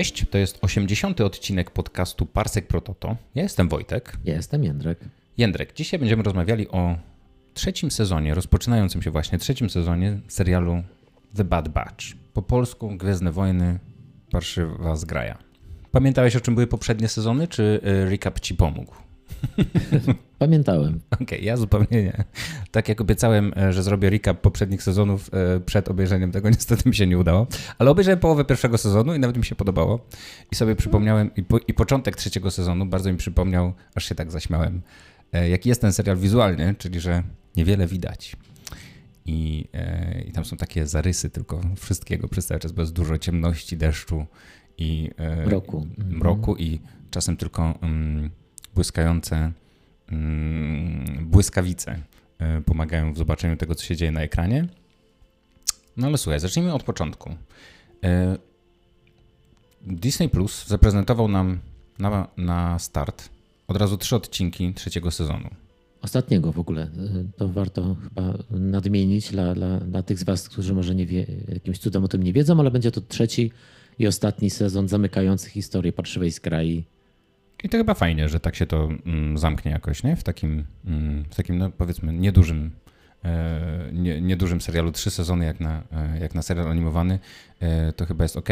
Cześć, to jest 80. odcinek podcastu Parsek Prototo. Ja jestem Wojtek. Ja jestem Jędrek. Jędrek, dzisiaj będziemy rozmawiali o trzecim sezonie, rozpoczynającym się właśnie trzecim sezonie serialu The Bad Batch. Po polsku Gwiezdne Wojny, Parszywa Zgraja. Pamiętałeś o czym były poprzednie sezony, czy y, recap ci pomógł? Pamiętałem. Okej, okay, ja zupełnie nie. Tak jak obiecałem, e, że zrobię recap poprzednich sezonów e, przed obejrzeniem tego, niestety mi się nie udało. Ale obejrzałem połowę pierwszego sezonu i nawet mi się podobało. I sobie przypomniałem, i, po, i początek trzeciego sezonu bardzo mi przypomniał, aż się tak zaśmiałem, e, jaki jest ten serial wizualnie, czyli że niewiele widać. I, I tam są takie zarysy tylko wszystkiego przez cały czas, bo jest dużo ciemności, deszczu i mroku, mroku i czasem tylko um, błyskające mm, błyskawice e, pomagają w zobaczeniu tego, co się dzieje na ekranie. No ale słuchaj, zacznijmy od początku. E, Disney Plus zaprezentował nam na, na start od razu trzy odcinki trzeciego sezonu. Ostatniego w ogóle. E, to warto chyba nadmienić dla, dla, dla tych z Was, którzy może nie wie, jakimś cudem o tym nie wiedzą, ale będzie to trzeci i ostatni sezon zamykający historię Parszywej Skrai i to chyba fajnie, że tak się to mm, zamknie jakoś, nie? W takim, mm, w takim no powiedzmy, niedużym, e, nie, niedużym serialu. Trzy sezony jak na, e, jak na serial animowany, e, to chyba jest ok.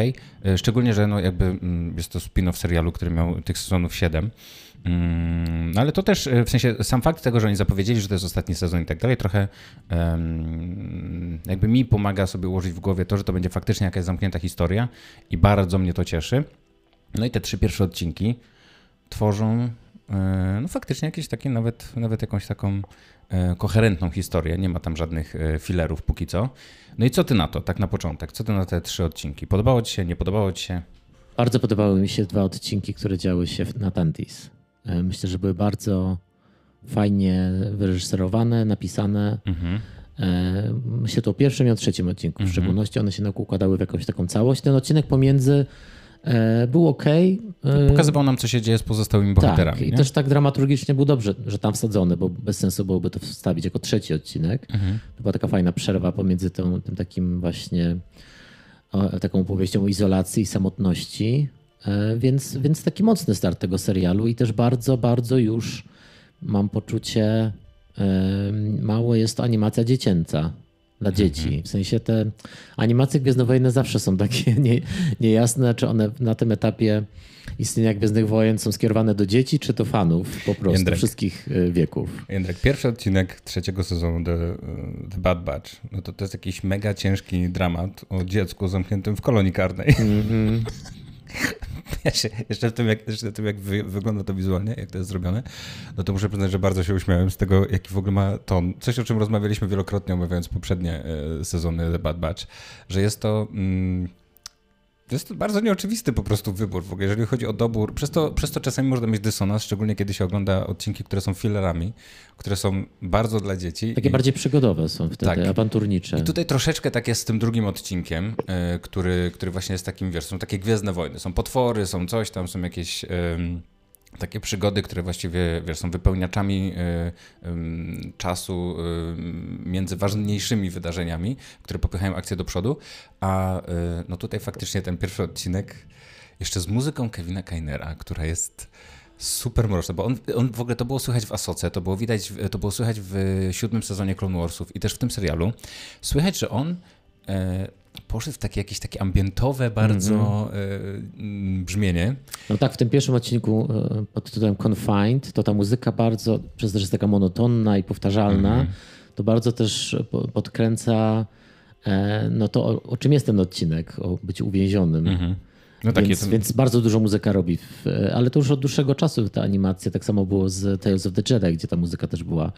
Szczególnie, że no jakby mm, jest to spin-off serialu, który miał tych sezonów siedem. No ale to też, w sensie sam fakt tego, że oni zapowiedzieli, że to jest ostatni sezon i tak dalej, trochę jakby mi pomaga sobie ułożyć w głowie to, że to będzie faktycznie jakaś zamknięta historia i bardzo mnie to cieszy. No i te trzy pierwsze odcinki, tworzą e, no faktycznie jakieś takie, nawet, nawet jakąś taką e, koherentną historię. Nie ma tam żadnych e, filerów póki co. No i co ty na to, tak na początek? Co ty na te trzy odcinki? Podobało ci się, nie podobało ci się? Bardzo podobały mi się dwa odcinki, które działy się na Tantis. Myślę, że były bardzo fajnie wyreżyserowane, napisane. Mhm. Myślę tu o pierwszym i o trzecim odcinku. W mhm. szczególności one się układały w jakąś taką całość. Ten odcinek pomiędzy był ok. E, pokazywał nam, co się dzieje z pozostałymi bohaterami. Tak, i też tak dramaturgicznie był dobrze, że tam wsadzony, bo bez sensu byłoby to wstawić jako trzeci odcinek. Mhm. To była taka fajna przerwa pomiędzy tą, tym takim właśnie taką opowieścią o izolacji i samotności. E, więc, więc taki mocny start tego serialu i też bardzo, bardzo już mam poczucie, mało jest to animacja dziecięca dla dzieci. Mhm. W sensie te animacje gwiezdnowojenne zawsze są takie nie, niejasne, czy one na tym etapie istnienia Gwiezdnych Wojen są skierowane do dzieci, czy do fanów po prostu Jędrek. wszystkich y, wieków. Jędrek, pierwszy odcinek trzeciego sezonu The, The Bad Batch, no to to jest jakiś mega ciężki dramat o dziecku zamkniętym w kolonii karnej. Mm -hmm. Ja się, jeszcze w tym, jak, jeszcze w tym, jak wy, wygląda to wizualnie, jak to jest zrobione, no to muszę przyznać, że bardzo się uśmiałem z tego, jaki w ogóle ma ton. Coś, o czym rozmawialiśmy wielokrotnie, omawiając poprzednie e, sezony The Bad Batch, że jest to... Mm, to jest bardzo nieoczywisty po prostu wybór w ogóle, jeżeli chodzi o dobór. Przez to, przez to czasami można mieć dysonans, szczególnie kiedy się ogląda odcinki, które są fillerami, które są bardzo dla dzieci. Takie i... bardziej przygodowe są wtedy, tak. awanturnicze. I tutaj troszeczkę tak jest z tym drugim odcinkiem, yy, który, który właśnie jest takim, wiesz, są takie gwiezdne wojny. Są potwory, są coś tam, są jakieś... takie przygody, które właściwie wiesz, są wypełniaczami y, y, czasu y, między ważniejszymi wydarzeniami, które popychają akcję do przodu, a no tutaj faktycznie ten pierwszy odcinek jeszcze z muzyką Kevina Kainera, która jest super mroczna, bo on, on w ogóle to było słychać w Asoce, to było widać, to było słychać w siódmym sezonie Clone Warsów i też w tym serialu. Słychać, że on poszedł w takie jakieś takie ambientowe bardzo mm-hmm. brzmienie. No tak, w tym pierwszym odcinku e, pod tytułem Confined, to ta muzyka bardzo, przez to, że jest taka monotonna i powtarzalna, mm-hmm. to bardzo też podkręca e, no to o, o, czym jest ten odcinek, o byciu uwięzionym. Mm-hmm. No tak więc, więc, bardzo dużo muzyka robi, ale to już od dłuższego czasu ta animacja, tak samo było z Tales of the Jedi, gdzie ta muzyka też była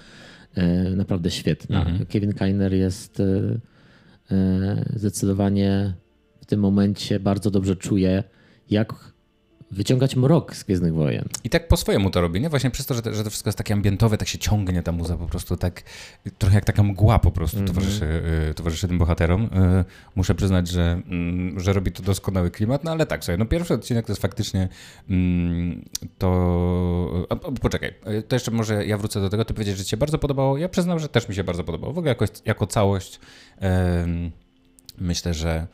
naprawdę świetna. Mhm. Kevin Kiner jest zdecydowanie w tym momencie bardzo dobrze czuję, jak wyciągać mrok z Gwiezdnych Wojen. I tak po swojemu to robi, nie? Właśnie przez to, że to, że to wszystko jest takie ambientowe, tak się ciągnie ta muza po prostu tak, trochę jak taka mgła po prostu mm -hmm. towarzyszy, e, towarzyszy tym bohaterom. E, muszę przyznać, że, mm, że robi to doskonały klimat, no ale tak sobie, no pierwszy odcinek to jest faktycznie mm, to... A, poczekaj, to jeszcze może ja wrócę do tego, ty powiedzieć, że ci się bardzo podobało. Ja przyznam, że też mi się bardzo podobało. W ogóle jakoś, jako całość myślę, że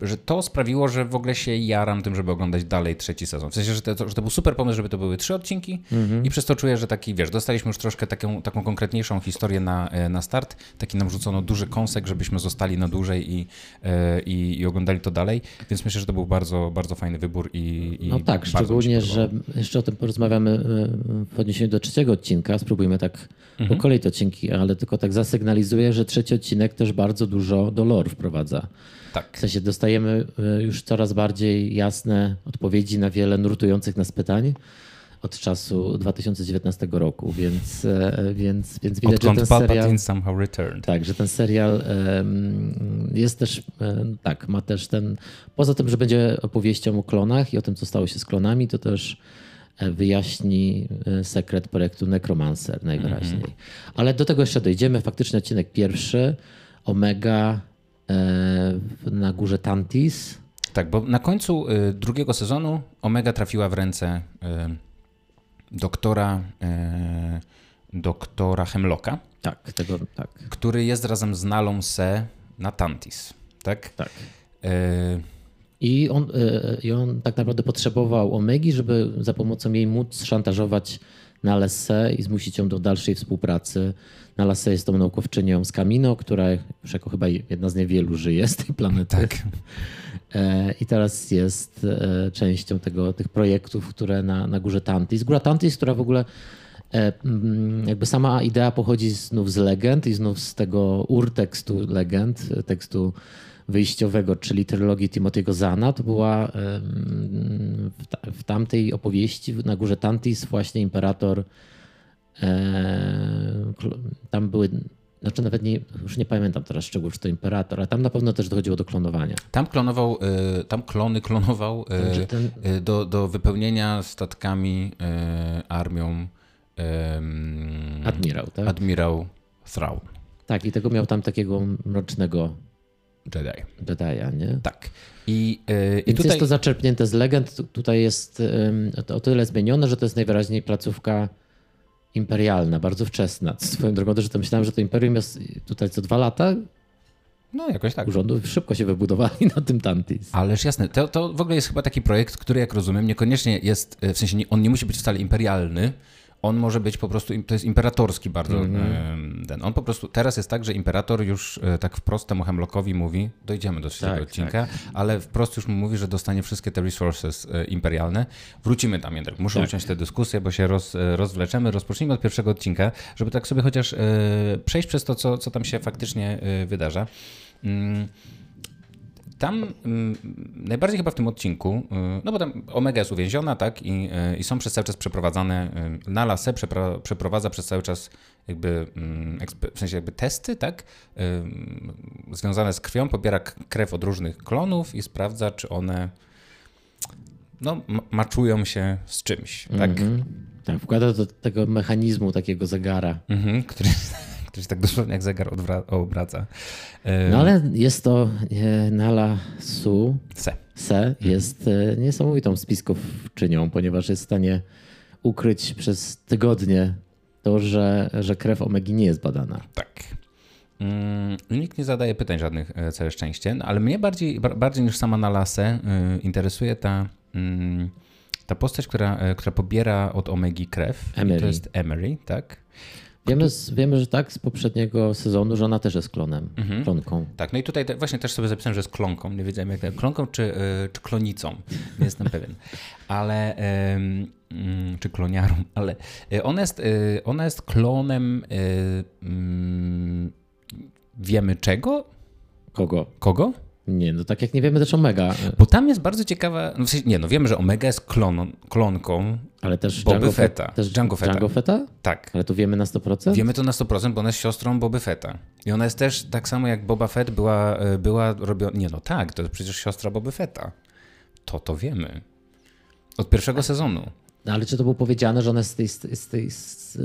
że to sprawiło, że w ogóle się jaram tym, żeby oglądać dalej trzeci sezon. W sensie, że to, że to był super pomysł, żeby to były trzy odcinki Mhm. i przez to czuję, że taki, wiesz, dostaliśmy już troszkę taką, taką konkretniejszą historię na, e, na start, taki nam rzucono duży kąsek, żebyśmy zostali na dłużej i, e, i, i oglądali to dalej, więc myślę, że to był bardzo, bardzo fajny wybór i, i No tak, szczególnie, że jeszcze o tym porozmawiamy y, w odniesieniu do trzeciego odcinka. Spróbujmy tak Mhm. po kolei te odcinki, ale tylko tak zasygnalizuję, że trzeci odcinek też bardzo dużo do lore wprowadza. Tak. W sensie dostajemy y, już coraz bardziej jasne odpowiedzi na wiele nurtujących nas pytań od czasu 2019 roku, więc, e, więc, więc widać, że Odkąd ten serial... Somehow returned. Tak, że ten serial jest też, tak, ma też ten, poza tym, że będzie opowieścią o klonach i o tym, co stało się z klonami, to też e, wyjaśni e, sekret projektu Necromancer najwyraźniej. Ale do tego jeszcze dojdziemy. Faktycznie odcinek pierwszy, Omega e, na górze Tantis. Tak, bo na końcu y, drugiego sezonu Omega trafiła w ręce y, doktora, y, doktora Hemlocka, Tak, tego, tak, który jest razem z Nalą Se na Tantis. Tak? tak. I on, I on tak naprawdę potrzebował Omegi, żeby za pomocą jej móc szantażować Nalesę i zmusić ją do dalszej współpracy. Nalesę jest tą naukowczynią z Kamino, która już jako chyba jedna z niewielu żyje z tej planety. tak. E, I teraz jest e, częścią tego, tych projektów, które na, na górze Tantis. Góra Tantis, która w ogóle e, mm, jakby sama idea pochodzi znów z legend i znów z tego urtekstu legend, tekstu wyjściowego, czyli trylogii Timothy'ego Zana. To była em, w, ta, w tamtej opowieści na górze Tantis właśnie imperator tam były znaczy nawet nie, już nie pamiętam teraz szczegółów, czy to imperator, ale tam na pewno też dochodziło do klonowania. Tam klonował, y, tam klony klonował Także ten- do, do wypełnienia statkami armią Admirał, tak? admirał Thrawn, Tak, i tego miał tam takiego mrocznego Jedi. Jedi'a, nie? Tak. I, y, i tutaj... jest to zaczerpnięte z legend. Tu- Tutaj jest o tyle zmienione, że to jest najwyraźniej placówka imperialna, bardzo wczesna. Swoją drogą też to myślałem, że to imperium jest tutaj co dwa lata No jakoś tak. urządów szybko się wybudowali na tym Tantis. Ależ jasne, to, to w ogóle jest chyba taki projekt, który jak rozumiem niekoniecznie jest, e, w sensie on nie musi być wcale imperialny, on może być po prostu, to jest imperatorski bardzo em, ten. On po prostu, teraz jest tak, że imperator już e, tak wprost temu Hemlockowi mówi, dojdziemy do trzeciego Tak, odcinka, ale wprost już mu mówi, że dostanie wszystkie te resources e, imperialne. Wrócimy tam jednak, muszę Tak. uciąć tę dyskusję, bo się roz, e, rozwleczemy. Rozpocznijmy od pierwszego odcinka, żeby tak sobie chociaż przejść przez to, co, co tam się faktycznie wydarza. Mm, tam mm, najbardziej chyba w tym odcinku, y, no bo tam Omega jest uwięziona, tak, i, y, i są przez cały czas przeprowadzane, y, na lasę przepra- przeprowadza przez cały czas jakby, mm, w sensie jakby testy, tak, związane z krwią, pobiera krew od różnych klonów i sprawdza, czy one no, ma- maczują się z czymś, tak, Mhm. Tak, wkłada do tego mechanizmu takiego zegara. mhm, który, który się tak dosłownie jak zegar obraca. No ale jest to e, Nala Su, Se. Se, jest e, niesamowitą spiskowczynią, ponieważ jest w stanie ukryć przez tygodnie to, że, że krew Omegi nie jest badana. Tak. Mm, Nikt nie zadaje pytań żadnych, e, całe szczęście, no, ale mnie bardziej, ba- bardziej niż sama na lasę y, interesuje ta, mm, ta postać, która, która pobiera od Omegi krew. Emery. to jest Emery, tak? Wiemy, z- wiemy, że tak z poprzedniego sezonu, że ona też jest klonem, Mhm. klonką. Tak, no i tutaj te, właśnie też sobie zapisałem, że jest klonką. Nie wiedziałem jak to, klonką czy, y, czy klonicą, nie jestem pewien. Ale, mm, czy kloniarą, ale y, ona jest, y, ona jest klonem mm, wiemy czego? Kogo? Kogo? Nie, no tak jak nie wiemy też Omega, Bo tam jest bardzo ciekawa. No w sensie, nie, no wiemy, że Omega jest kloną, klonką. ale też Boby Django. Fett- Też Django Fetta. Django Fetta? Tak. Ale tu wiemy na 100%? Wiemy to na 100%, bo ona jest siostrą Boby Fetta. I ona jest też tak samo jak Boba Fett była, e, była robiona. Nie, no tak, to jest przecież siostra Boby Fetta. To to wiemy. Od pierwszego sezonu. No, ale czy to było powiedziane, że ona jest z tej... Z tej z,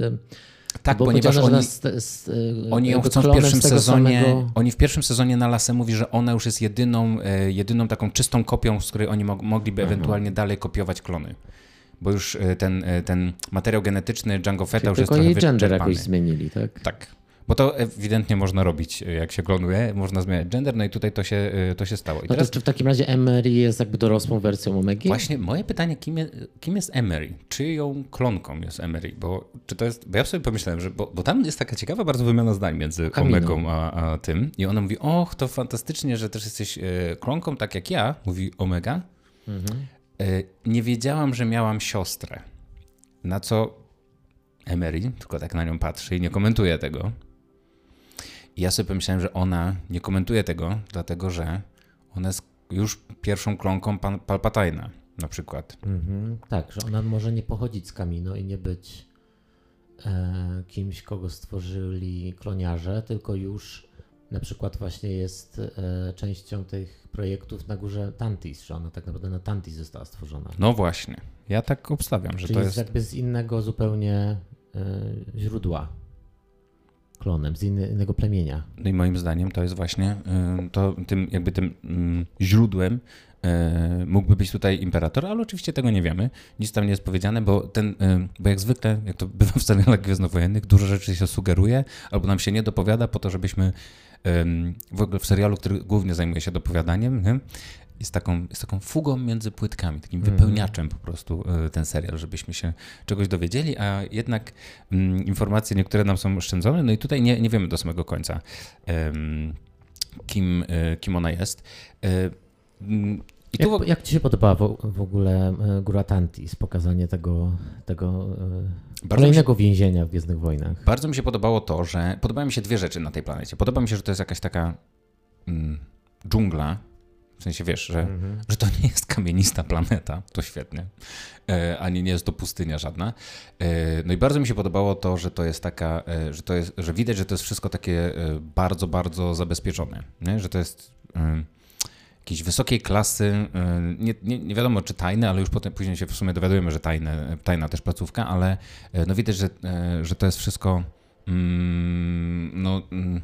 Tak, było ponieważ oni, z, z, oni ją chcą w pierwszym sezonie. Samego... Oni w pierwszym sezonie na lasę mówi, że ona już jest jedyną, e, jedyną taką czystą kopią, z której oni mog, mogliby ewentualnie dalej kopiować klony. Bo już e, ten, e, ten materiał genetyczny Django Fetta już jest Tylko trochę jej gender jakoś zmienili, tak? Tak. Bo to ewidentnie można robić, jak się klonuje, można zmieniać gender, no i tutaj to się, to się stało. I no teraz... to czy w takim razie Emery jest jakby dorosłą wersją Omegi? Właśnie moje pytanie, kim, je, kim jest Emery? Czyją klonką jest Emery? Bo, czy to jest, bo ja sobie pomyślałem, że bo, bo tam jest taka ciekawa bardzo wymiana zdań między Kamino. Omegą a, a, tym i ona mówi, och, to fantastycznie, że też jesteś e, klonką, tak jak ja, mówi Omega. Mhm. E, nie wiedziałam, że miałam siostrę. Na co Emery tylko tak na nią patrzy i nie komentuje tego. I ja sobie pomyślałem, że ona nie komentuje tego, dlatego że ona jest już pierwszą klonką pan, Palpatina na przykład. Mhm, tak, że ona może nie pochodzić z Kamino i nie być e, kimś, kogo stworzyli kloniarze, tylko już na przykład właśnie jest e, częścią tych projektów na górze Tantis, że ona tak naprawdę na Tantis została stworzona. No właśnie, ja tak obstawiam, że Czyli to jest... jakby z innego zupełnie e, źródła klonem, z innego plemienia. No i moim zdaniem to jest właśnie y, to, tym, jakby tym mm, źródłem y, mógłby być tutaj imperator, ale oczywiście tego nie wiemy. Nic tam nie jest powiedziane, bo ten, y, bo jak zwykle, jak to bywa w serialach gwiezdnowojennych, dużo rzeczy się sugeruje albo nam się nie dopowiada po to, żebyśmy w ogóle w serialu, który głównie zajmuje się dopowiadaniem, nie? Jest taką, jest taką fugą między płytkami, takim mm. wypełniaczem po prostu e, ten serial, żebyśmy się czegoś dowiedzieli, a jednak mm, informacje niektóre nam są oszczędzone, no i tutaj nie, nie wiemy do samego końca, kim, e, kim ona jest. I jak, jak, ci się podobała w, w ogóle Góra Tantis, pokazanie tego, tego kolejnego się, więzienia w Gwiezdnych Wojnach? Bardzo mi się podobało to, że podobają mi się dwie rzeczy na tej planecie. Podoba mi się, że to jest jakaś taka mm, dżungla, w sensie wiesz, że, mhm. że to nie jest kamienista planeta, to świetnie, e, ani nie jest to pustynia żadna. E, no i bardzo mi się podobało to, że to jest taka, e, że to jest, że widać, że to jest wszystko takie bardzo, bardzo zabezpieczone, nie? że to jest jakiejś wysokiej klasy, nie, nie, nie, wiadomo czy tajne, ale już potem później się w sumie dowiadujemy, że tajne, tajna też placówka, ale no widać, że, że to jest wszystko mm, no mm,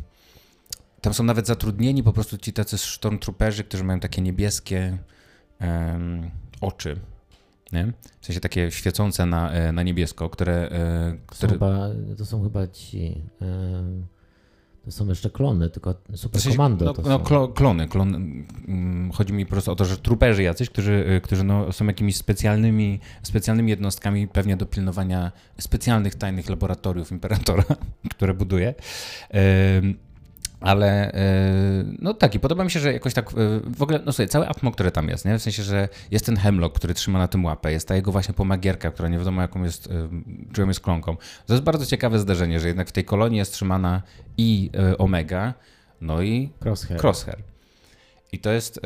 tam są nawet zatrudnieni po prostu ci tacy stormtrooperzy, którzy mają takie niebieskie um, oczy. Nie? W sensie takie świecące na, e, na niebiesko, które. E, które... To, chyba, to są chyba ci. To są jeszcze klony, tylko super w sensie. No, no klo, klony, klony. Mm, chodzi mi po prostu o to, że truperzy jacyś, którzy, e, którzy no, są jakimiś specjalnymi, specjalnymi jednostkami pewnie do pilnowania specjalnych tajnych laboratoriów imperatora, które buduje. Ale e, no tak, i podoba mi się, że jakoś tak e, w ogóle, no sobie, całe atmo, które tam jest, nie? w sensie, że jest ten Hemlock, który trzyma na tym łapę, jest ta jego właśnie pomagierka, która nie wiadomo jaką jest, e, czyją jest klonką. To jest bardzo ciekawe zdarzenie, że jednak w tej kolonii jest trzymana i Omega, no i Crosshair. Crosshair. I to jest,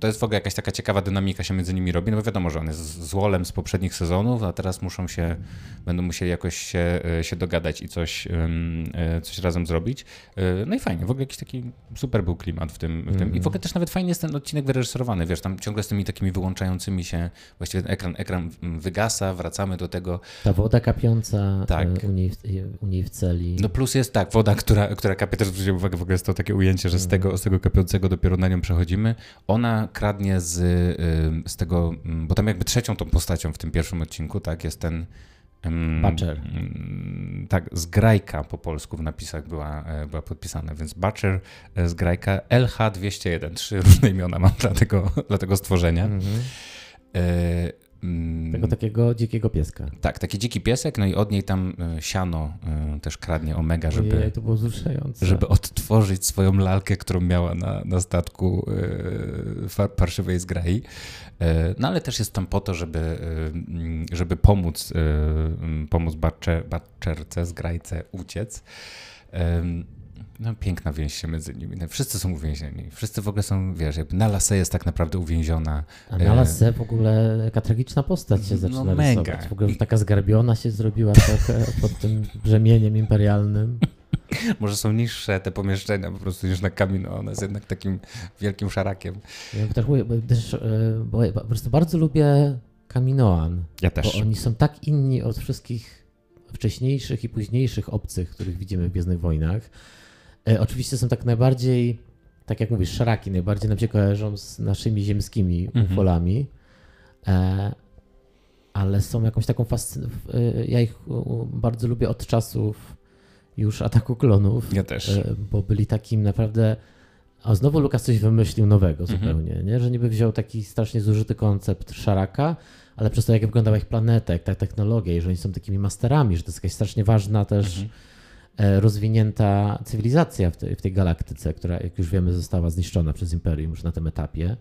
to jest w ogóle jakaś taka ciekawa dynamika się między nimi robi, no bo wiadomo, że on jest złolem z poprzednich sezonów, a teraz muszą się, będą musieli jakoś się, e, się dogadać i coś, e, coś razem zrobić. E, no i fajnie, w ogóle jakiś taki super był klimat w tym, w tym. I w ogóle też nawet fajnie jest ten odcinek wyreżyserowany, wiesz, tam ciągle z tymi takimi wyłączającymi się, właściwie ekran, ekran wygasa, wracamy do tego. Ta woda kapiąca tak. u, niej, u niej w celi. No plus jest tak, woda, która, która kapie, też zwróciłem uwagę, w ogóle jest to takie ujęcie, że z mhm. tego, z tego kapiącego dopiero na nią przechodzimy. Ona kradnie z, z tego, mm, bo tam jakby trzecią tą postacią w tym pierwszym odcinku, tak, jest ten Butcher. Tak, zgrajka po polsku w napisach była, e, była podpisana, więc Butcher, e, zgrajka, LH201, trzy różne imiona mam dla tego, dla tego stworzenia. Mm -hmm. Mm. Tego takiego dzikiego pieska. Tak, taki dziki piesek, no i od niej tam e, siano e, też kradnie Omega, żeby, Ojej, to było żeby odtworzyć swoją lalkę, którą miała na, na statku e, parszywej zgrai. No ale też jest tam po to, żeby, żeby pomóc, pomóc Batcherce, zgrajce uciec. No, piękna więź się między nimi. No, wszyscy są uwięzieni. Wszyscy w ogóle są, wiesz, jakby Nalase jest tak naprawdę uwięziona. A Nalase w ogóle jaka tragiczna postać się no, zaczyna no, mega. rysować. W ogóle taka zgarbiona się zrobiła tak pod tym brzemieniem imperialnym. Może są niższe te pomieszczenia po prostu niż na Kamino. Ona jest jednak takim wielkim szarakiem. Ja też, też, e, bo po prostu bardzo lubię Kaminoan. Ja też. Bo oni są tak inni od wszystkich wcześniejszych i późniejszych obcych, których widzimy w Gwiezdnych Wojnach. E, oczywiście są tak najbardziej, tak jak mówisz, szaraki, najbardziej nam się kojarzą z naszymi ziemskimi mhm. ufolami, e, ale są jakąś taką fascynacją. Ja ich bardzo lubię od czasów już Ataku Klonów. Ja też. Bo byli takim naprawdę... A znowu Lukas coś wymyślił nowego mhm. zupełnie, nie? że niby wziął taki strasznie zużyty koncept Szaraka, ale przez to, jak wyglądała ich planeta, jak ta technologia, i że oni są takimi masterami, że to jest jakaś strasznie ważna też mhm. E, rozwinięta cywilizacja w tej, w tej galaktyce, która, jak już wiemy, została zniszczona przez Imperium już na tym etapie.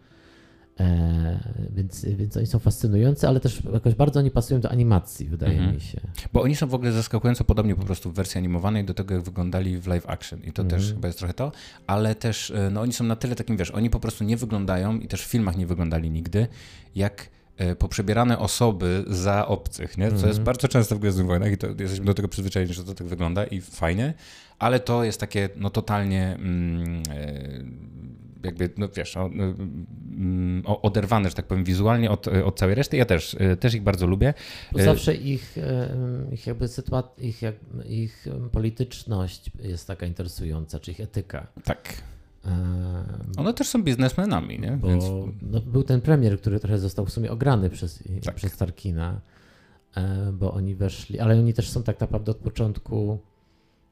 E, więc, więc oni są fascynujący, ale też jakoś bardzo oni pasują do animacji, wydaje mhm. mi się. Bo oni są w ogóle zaskakująco podobnie po prostu w wersji animowanej do tego, jak wyglądali w live action. I to mhm. też chyba jest trochę to, ale też e, no, oni są na tyle takim, wiesz, oni po prostu nie wyglądają i też w filmach nie wyglądali nigdy, jak poprzebierane osoby za obcych, nie? co jest mhm. bardzo często w Gwiezdnych Wojnach i to jesteśmy do tego przyzwyczajeni, że to tak wygląda i fajnie, ale to jest takie no totalnie mm, e, jakby, no wiesz, o, mm, o, oderwane, że tak powiem, wizualnie od, od całej reszty. Ja też, e, też ich bardzo lubię. zawsze ich, ich jakby sytuacja, ich, ich polityczność jest taka interesująca, czy ich etyka. Tak. One też są biznesmenami, nie? Bo, Więc... no, był ten premier, który trochę został w sumie ograny przez, tak. przez Tarkina, e, bo oni weszli, ale oni też są tak naprawdę od początku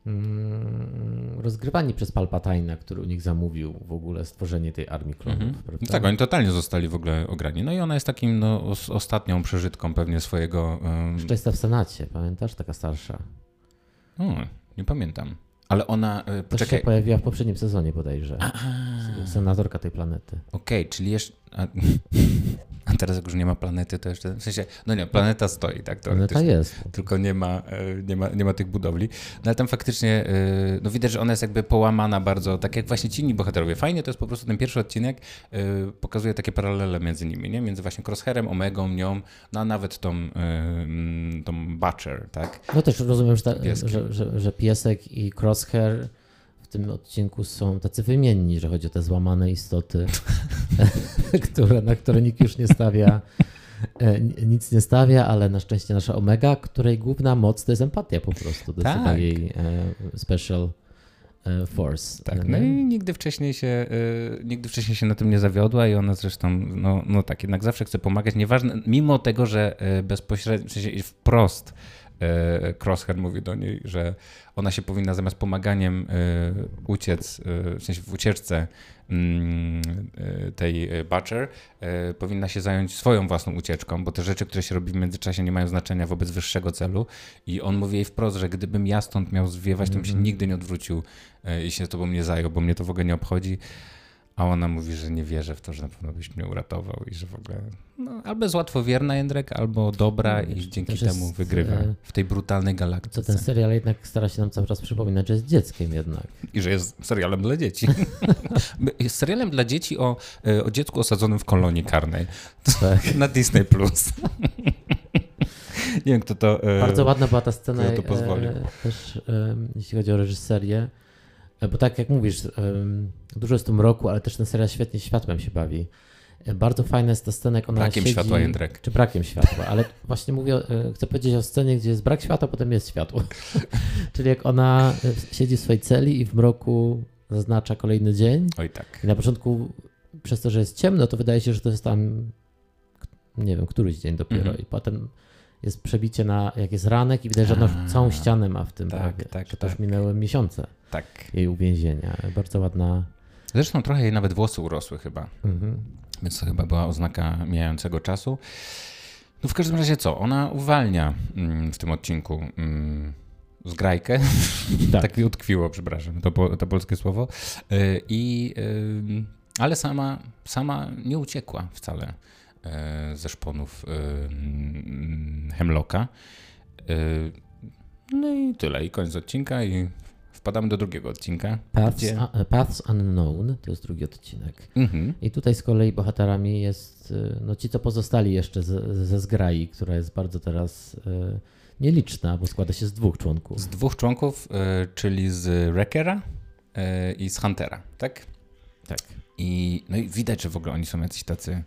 mm, rozgrywani przez Palpatina, który u nich zamówił w ogóle stworzenie tej armii klonów. Mhm. Tak, oni totalnie zostali w ogóle ograni. No i ona jest takim no, ostatnią przeżytką pewnie swojego... Um... Jest w Senacie, pamiętasz? Taka starsza. O, nie pamiętam. Ale ona. Poczekaj. się pojawiła w poprzednim sezonie bodajże. Senatorka tej planety. Okej, okay, czyli jeszcze. A teraz jak już nie ma planety, to jeszcze, w sensie, no nie, planeta stoi, tak? Planeta jest. Tylko nie ma, e, nie, ma, nie ma tych budowli. No ale tam faktycznie, e, no widać, że ona jest jakby połamana bardzo, tak jak właśnie ci inni bohaterowie. Fajnie to jest po prostu ten pierwszy odcinek e, pokazuje takie paralele między nimi, nie? Między właśnie Crosshairem, Omegą, nią, no a nawet tą, mm, tą Butcher, tak? No też rozumiem, że, ta, że, że, że piesek i Crosshair tym odcinku są tacy wymienni, że chodzi o te złamane istoty, które, na które nikt już nie stawia, e, nic nie stawia, ale na szczęście nasza Omega, której główna moc to jest empatia po prostu. To tak. jest jej e, special e, force. Tak, no i nigdy wcześniej się, nigdy wcześniej się na tym nie zawiodła i ona zresztą, no, no tak, jednak zawsze chce pomagać, nieważne, mimo tego, że bezpośrednio, w sensie wprost Crosshair mówi do niej, że ona się powinna zamiast pomaganiem e, uciec, e, w sensie w ucieczce mm, tej Butcher, powinna się zająć swoją własną ucieczką, bo te rzeczy, które się robi w międzyczasie nie mają znaczenia wobec wyższego celu i on mówi jej wprost, że gdybym ja stąd miał zwiewać, to bym się mhm. nigdy nie odwrócił i się tobą nie zajął, bo mnie to w ogóle nie obchodzi. A ona mówi, że nie wierzy w to, że na pewno byś mnie uratował i że w ogóle no, albo jest łatwowierna Jędrek, albo dobra no, i dzięki temu jest, wygrywa e, w tej brutalnej galaktyce. Co ten serial jednak stara się nam cały czas przypominać, że jest dzieckiem jednak. I że jest serialem dla dzieci. jest serialem dla dzieci o, e, o dziecku osadzonym w kolonii karnej. Tak. Na Disney+. Plus. nie wiem, kto to e, Bardzo ładna była ta scena to pozwolił. też jeśli chodzi o reżyserię bo tak jak mówisz, dużo jest w tym roku, ale też ten serial świetnie światłem się bawi. E, bardzo fajna jest ta scena, jak ona Brakiem siedzi, światła, Jędrek. Czy brakiem światła, ale właśnie mówię, e, chcę powiedzieć o scenie, gdzie jest brak światła, potem jest światło. Czyli jak ona siedzi w swojej celi i w mroku zaznacza kolejny dzień. Oj tak. I na początku przez to, że jest ciemno, to wydaje się, że to jest tam nie wiem, któryś dzień dopiero -hmm. i potem jest przebicie na, jak jest ranek i widać, że ona całą ścianę ma w tym tak, prawie, tak, że tak. to już minęły miesiące tak. jej uwięzienia. Bardzo ładna. Zresztą trochę jej nawet włosy urosły chyba, mm-hmm. więc to chyba była oznaka mijającego czasu. No w każdym razie co, ona uwalnia mm, w tym odcinku mm, zgrajkę, tak. tak mi utkwiło, przepraszam, to, to polskie słowo, y, i, y, ale sama, sama nie uciekła wcale ze szponów e, mm, Hemlocka. E, no i tyle, i koniec odcinka i wpadamy do drugiego odcinka. Paths, gdzie... Paths Unknown to jest drugi odcinek. Mhm. I tutaj z kolei bohaterami jest no, ci, co pozostali jeszcze ze, ze zgrai, która jest bardzo teraz nieliczna, bo składa się z dwóch członków. Z dwóch członków, czyli z Wreckera i z Huntera, tak? Tak. I, no i widać, że w ogóle oni są jacyś tacy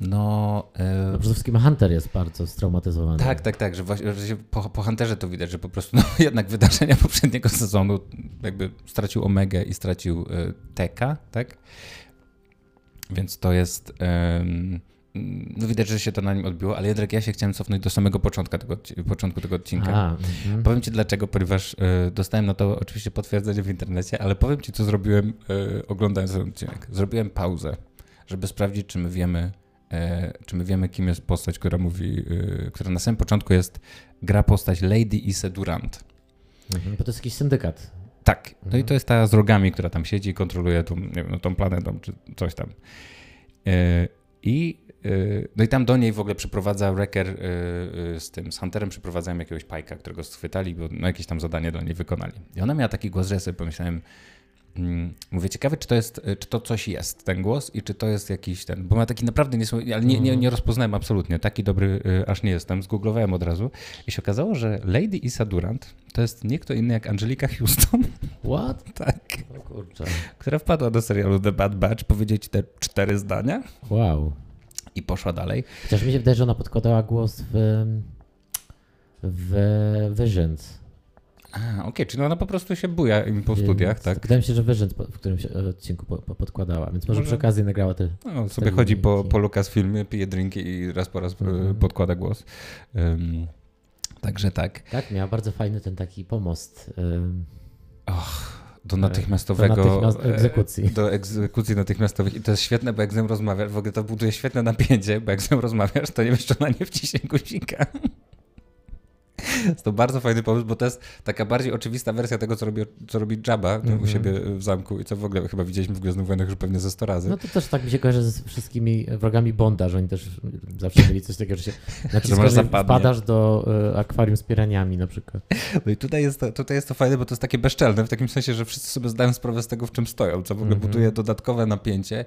no. E... Przede wszystkim Hunter jest bardzo straumatyzowany. Tak, tak, tak, że, właśnie, że po, po Hunterze to widać, że po prostu no, jednak wydarzenia poprzedniego sezonu jakby stracił Omegę i stracił e, Teka, tak? Więc to jest. no widać, że się to na nim odbiło, ale jednak ja się chciałem cofnąć do samego początku tego, początku tego odcinka. A, mm. Powiem ci dlaczego, ponieważ y, dostałem na to oczywiście potwierdzenie w internecie, ale powiem ci, co zrobiłem y, oglądając ten odcinek. Zrobiłem pauzę, żeby sprawdzić, czy my wiemy, czy my wiemy, kim jest postać, która mówi, która na samym początku jest gra postać Lady Ise Durant. Mhm, bo to jest jakiś syndykat. Tak. No mhm. i to jest ta z rogami, która tam siedzi i kontroluje tą, nie wiem, no, tą planetą, czy coś tam. I Y, no i tam do niej w ogóle przyprowadza Wrecker z tym, z Hunterem przyprowadzają jakiegoś pajka, którego schwytali, bo no jakieś tam zadanie dla niej wykonali. I ona miała taki głos, że ja sobie pomyślałem, mówię, ciekawe, czy to jest, czy to coś jest, ten głos i czy to jest jakiś ten, bo ma taki naprawdę niesłychany, ale nie, nie, nie rozpoznałem absolutnie, taki dobry aż nie jestem, zgooglowałem od razu i się okazało, że Lady Isa Durant to jest nie kto inny jak Angelika Houston. What? tak. O kurczę. Która wpadła do serialu The Bad Batch powiedzieć te cztery zdania. Wow i poszła dalej. Chociaż mi się wydaje, że ona podkładała głos w, w Visions. A, okej, okay, czyli ona po prostu się buja im po studiach, tak? Wydaje mi się, że Visions w którymś odcinku podkładała, więc może, może... przy okazji nagrała te... No, sobie chodzi po, po Lucasfilmie, pije drinki i raz po raz mm. podkłada głos. Um, także tak. Tak, miała bardzo fajny ten taki pomost. Um, Och do natychmiastowego. Do natychmiast egzekucji. Do egzekucji natychmiastowych. I to jest świetne, bo jak z nią rozmawiasz, w ogóle to buduje świetne napięcie, bo jak z nią rozmawiasz, to nie wiesz, czy ona nie wciśnie guzika. Jest to bardzo fajny pomysł, bo to jest taka bardziej oczywista wersja tego, co robi, co robi Jabba mm -hmm. u mhm. siebie w zamku i co w ogóle chyba widzieliśmy w Gwiezdnych Wojnach już pewnie ze 100 razy. No to też tak mi się kojarzy ze wszystkimi wrogami Bonda, że oni też zawsze mieli coś takiego, że się naciskasz, że wpadasz do y, akwarium z piraniami na przykład. No i tutaj jest, to, tutaj jest to fajne, bo to jest takie bezczelne, w takim sensie, że wszyscy sobie zdają sprawę z tego, w czym stoją, co w ogóle mm -hmm. buduje dodatkowe napięcie,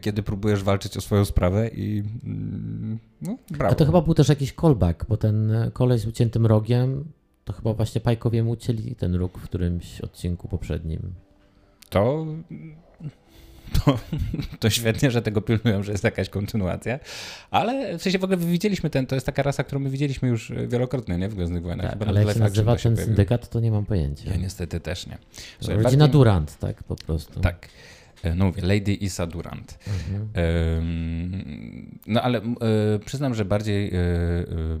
kiedy próbujesz walczyć o swoją sprawę i mm, no, brawo. A to chyba był też jakiś callback, bo ten koleś z uciętym rogiem to chyba właśnie Pajkowie ucięli ten róg w którymś odcinku poprzednim. To, to, to świetnie, że tego pilnują, że jest jakaś kontynuacja, ale w sensie w ogóle widzieliśmy ten, to jest taka rasa, którą my widzieliśmy już wielokrotnie, nie? W Gwiezdnych Wojnach. Tak, ale jak się nazywa ten syndykat, to nie mam pojęcia. Ja niestety też nie. Słuchaj, Rodzina bardziej... Durant, tak po prostu. Tak. E, no mówię, Lady Isa Durant. Mhm. No ale e, przyznam, że bardziej, e,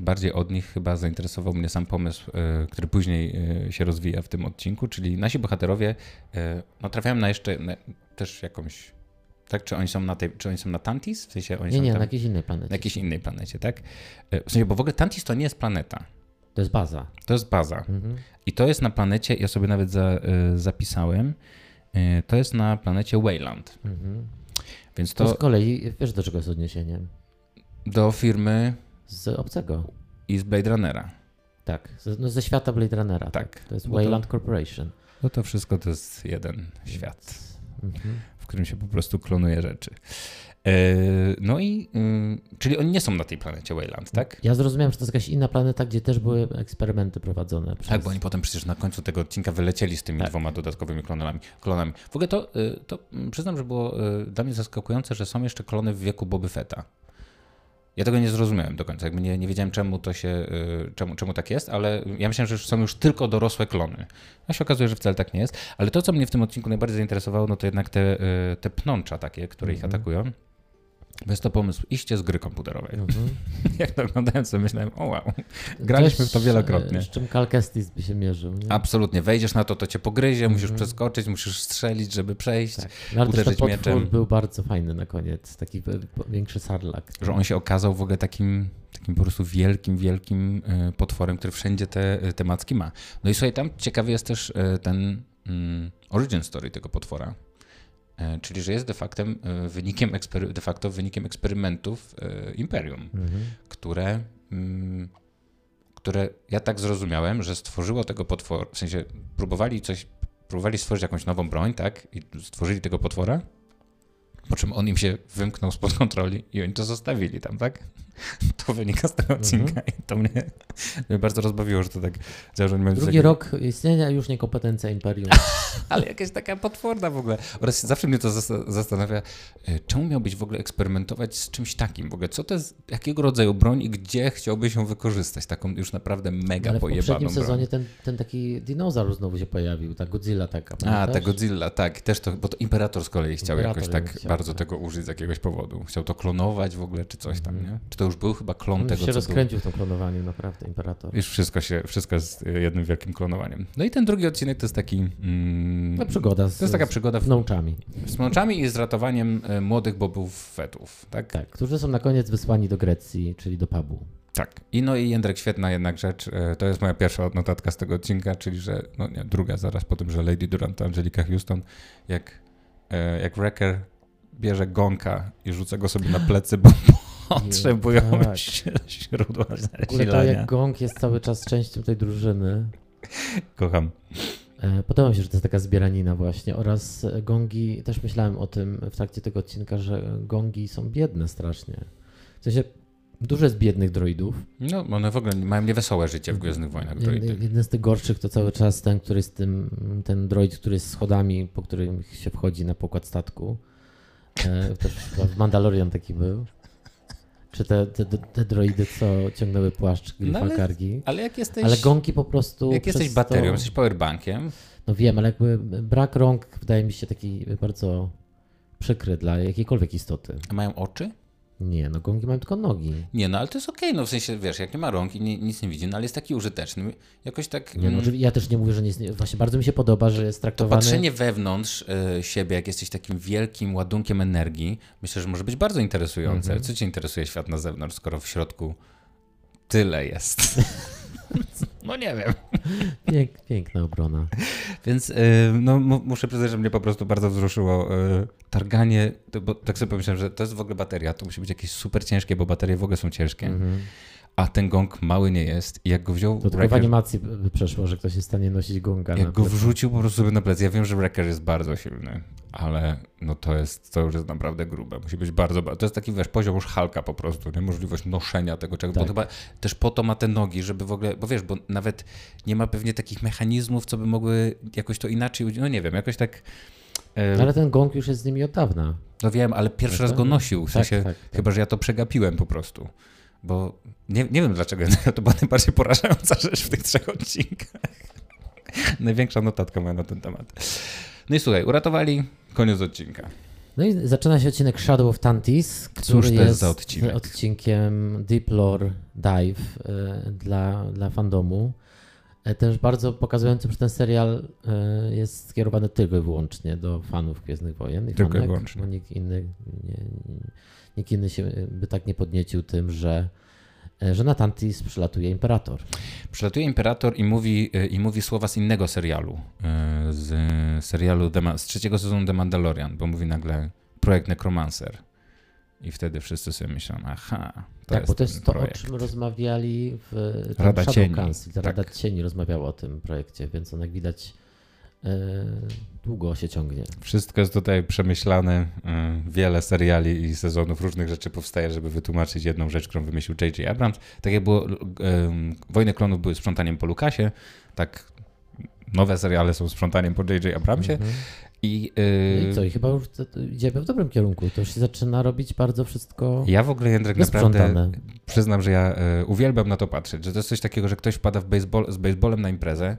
bardziej od nich chyba zainteresował mnie sam pomysł, który później się rozwija w tym odcinku, czyli nasi bohaterowie no, trafiają na jeszcze na też jakąś tak? Czy oni są na tej, czy oni są na Tantis? W sensie oni nie, nie, tam, na jakiejś innej planecie. Na jakiejś innej planecie, tak? W sensie, bo w ogóle Tantis to nie jest planeta. To jest baza. To jest baza. Mhm. I to jest na planecie, ja sobie nawet za, zapisałem, to jest na planecie Wayland. Mhm. Więc to, to z kolei, wiesz do czego jest odniesienie? Do firmy... Z obcego. I z Blade Runnera. Tak, z, no ze świata Blade Runnera. Tak. tak. To jest Wayland to, Corporation. No to wszystko to jest jeden świat, mhm. w którym się po prostu klonuje rzeczy. E, no i, y, czyli oni nie są na tej planecie Wayland, tak? Ja zrozumiałem, że to jest jakaś inna planeta, gdzie też były eksperymenty prowadzone. Przez... Tak, bo oni potem przecież na końcu tego odcinka wylecieli z tymi tak. dwoma dodatkowymi klonami. klonami. W ogóle to, y, to mm, przyznam, że było y, dla mnie zaskakujące, że są jeszcze klony w wieku Boby Fetta. Ja tego nie zrozumiałem do końca, jakby nie, nie wiedziałem czemu to się, czemu, czemu tak jest, ale ja myślałem, że są już tylko dorosłe klony. A się okazuje, że wcale tak nie jest. Ale to, co mnie w tym odcinku najbardziej zainteresowało, no to jednak te, te pnącza takie, które mm -hmm. ich mhm. atakują. Jest to pomysł iście z gry komputerowej. Mhm. Jak to oglądałem sobie myślałem, o wow, graliśmy w to wielokrotnie. Z czym Calcestis by się mierzył. Nie? Absolutnie, wejdziesz na to, to cię pogryzie, musisz mhm. przeskoczyć, musisz strzelić, żeby przejść, tak. no, ale uderzyć też mieczem. był bardzo fajny na koniec, taki większy sarlak. Że on się okazał w ogóle takim, takim po prostu wielkim, wielkim e, potworem, który wszędzie te, e, te macki ma. No i słuchaj, tam ciekawy jest też e, ten mm, origin story tego potwora. E, czyli że jest de facto e, wynikiem, de facto wynikiem eksperymentów e, Imperium, mhm. które, mm, które ja tak zrozumiałem, że stworzyło tego potwora, w sensie próbowali coś, próbowali stworzyć jakąś nową broń, tak, i stworzyli tego potwora, po czym on im się wymknął spod kontroli i oni to zostawili tam, tak? To wynika z tego odcinka mhm. i to mnie, mnie, bardzo rozbawiło, że to tak działa, że Drugi rok istnienia, już niekompetencja Imperium. Ale jakaś taka potworna w ogóle. Oraz zawsze mnie to zastanawia, e, czemu miałbyś w ogóle eksperymentować z czymś takim? W ogóle co to jest, jakiego rodzaju broń i gdzie chciałbyś ją wykorzystać? Taką już naprawdę mega Ale pojebaną w poprzednim broń. sezonie ten, ten taki dinozaur znowu się pojawił, ta Godzilla taka. Pamiętasz? A, ta Godzilla, tak. Też to, bo to Imperator z kolei chciał Imperator jakoś tak chciał, bardzo tak. tego użyć z jakiegoś powodu. Chciał to klonować w ogóle, czy coś tam, mhm. nie? Czy to już był chyba klon On tego, się rozkręcił był... w tym klonowaniu, naprawdę, Imperator. Już wszystko się, wszystko jest jednym wielkim klonowaniem. No i ten drugi odcinek to jest taki... Mm, no, przygoda z, To jest taka przygoda... Z mączami. Z mączami i z ratowaniem e, młodych bobów fetów, tak? Tak, którzy są na koniec wysłani do Grecji, czyli do pubu. Tak. I no i Jędrek, świetna jednak rzecz. E, to jest moja pierwsza notatka z tego odcinka, czyli że, no nie, druga zaraz po tym, że Lady Durant to Angelika Houston, jak, e, jak Wrecker bierze gonka i rzuca go sobie na plecy, bo potrzebują tak. źródła zasilania. to jak gong jest cały czas częścią tej drużyny. Kocham. E, podoba mi się, że to jest taka zbieranina właśnie oraz gongi, też myślałem o tym w trakcie tego odcinka, że gongi są biedne strasznie. W sensie Dużo jest biednych droidów. No, one w ogóle mają niewesołe życie w Gwiezdnych Wojnach. Droidy. Jeden z tych gorszych to cały czas ten, który jest tym, ten droid, który jest schodami, po którym się wchodzi na pokład statku. E, w Mandalorian taki był. Czy te, te, te droidy, co ciągnęły płaszcz Grifa no, ale, Kargi. Ale jak jesteś... Ale gąki po prostu... Jak jesteś baterią, to... jesteś powerbankiem. No wiem, ale jakby brak rąk wydaje mi się taki bardzo przykry dla jakiejkolwiek istoty. A mają oczy? Nie, no gongi mają tylko nogi. Nie, no ale to jest okej, okay, no w sensie, wiesz, jak nie ma rąk i nie, nic nie widzi, no ale jest taki użyteczny, jakoś tak... Nie, no, mm. ja też nie mówię, że nie jest, właśnie bardzo mi się podoba, że jest traktowany... To patrzenie wewnątrz y, siebie, jak jesteś takim wielkim ładunkiem energii, myślę, że może być bardzo interesujące. Mm -hmm. Co cię interesuje świat na zewnątrz, skoro w środku tyle jest? No nie wiem. Pięk, piękna obrona. Więc y, no, muszę przyznać, że mnie po prostu bardzo wzruszyło y, targanie, bo tak sobie pomyślałem, że to jest w ogóle bateria, to musi być jakieś super ciężkie, bo baterie w ogóle są ciężkie. -hmm a ten gong mały nie jest. I jak go wziął. To tylko w animacji by przeszło, że ktoś jest w stanie nosić gonga. Jak go wrzucił po prostu sobie na plec. Ja wiem, że Wrecker jest bardzo silny, ale no to jest, to już jest naprawdę grube. Musi być bardzo. To jest taki wiesz, poziom już halka po prostu, nie? możliwość noszenia tego czegoś. Tak. Bo chyba też po to ma te nogi, żeby w ogóle. Bo wiesz, bo nawet nie ma pewnie takich mechanizmów, co by mogły jakoś to inaczej. No nie wiem, jakoś tak. Ale ten gong już jest z nimi od dawna. No wiem, ale pierwszy raz go nosił. W tak, sensie, tak, tak, chyba, że ja to przegapiłem po prostu. Bo nie, nie wiem dlaczego, to była najbardziej porażająca rzecz w tych trzech odcinkach. Największa notatka moja na ten temat. No i słuchaj, uratowali koniec odcinka. No i zaczyna się odcinek Shadow of Tantis, który Cóż jest, jest odcinkiem Deep Lore Dive y, dla, dla fandomu. E, też bardzo pokazującym, że ten serial y, jest skierowany tylko i wyłącznie do fanów Gwiezdnych Wojen. I tylko fanek, i wyłącznie. Bo nikt inny nie, nikt inny się by tak nie podniecił tym, że, e, że na Tantis przylatuje imperator. Przylatuje imperator i mówi, e, i mówi słowa z innego serialu, e, z serialu, z trzeciego sezonu The Mandalorian, bo mówi nagle projekt Necromancer. I wtedy wszyscy sobie myślą, aha, to tak, jest bo to jest to, o czym rozmawiali w Rada Cieni. Council. Rada tak. Cieni rozmawiała o tym projekcie, więc on jak widać E, długo się ciągnie. Wszystko jest tutaj przemyślane. E, wiele seriali i sezonów różnych rzeczy powstaje, żeby wytłumaczyć jedną rzecz, którą wymyślił J.J. Abrams. Tak jak było, e, Wojny Klonów były sprzątaniem po Lukasie, tak nowe seriale są sprzątaniem po J.J. Abramsie. Mm -hmm. I, yy... I co, i chyba już idziemy w dobrym kierunku. To już się zaczyna robić bardzo wszystko. Ja w ogóle, Jędrek, naprawdę przyznam, że ja y, uwielbiam na to patrzeć, że to jest coś takiego, że ktoś wpada w baseball, z baseballem na imprezę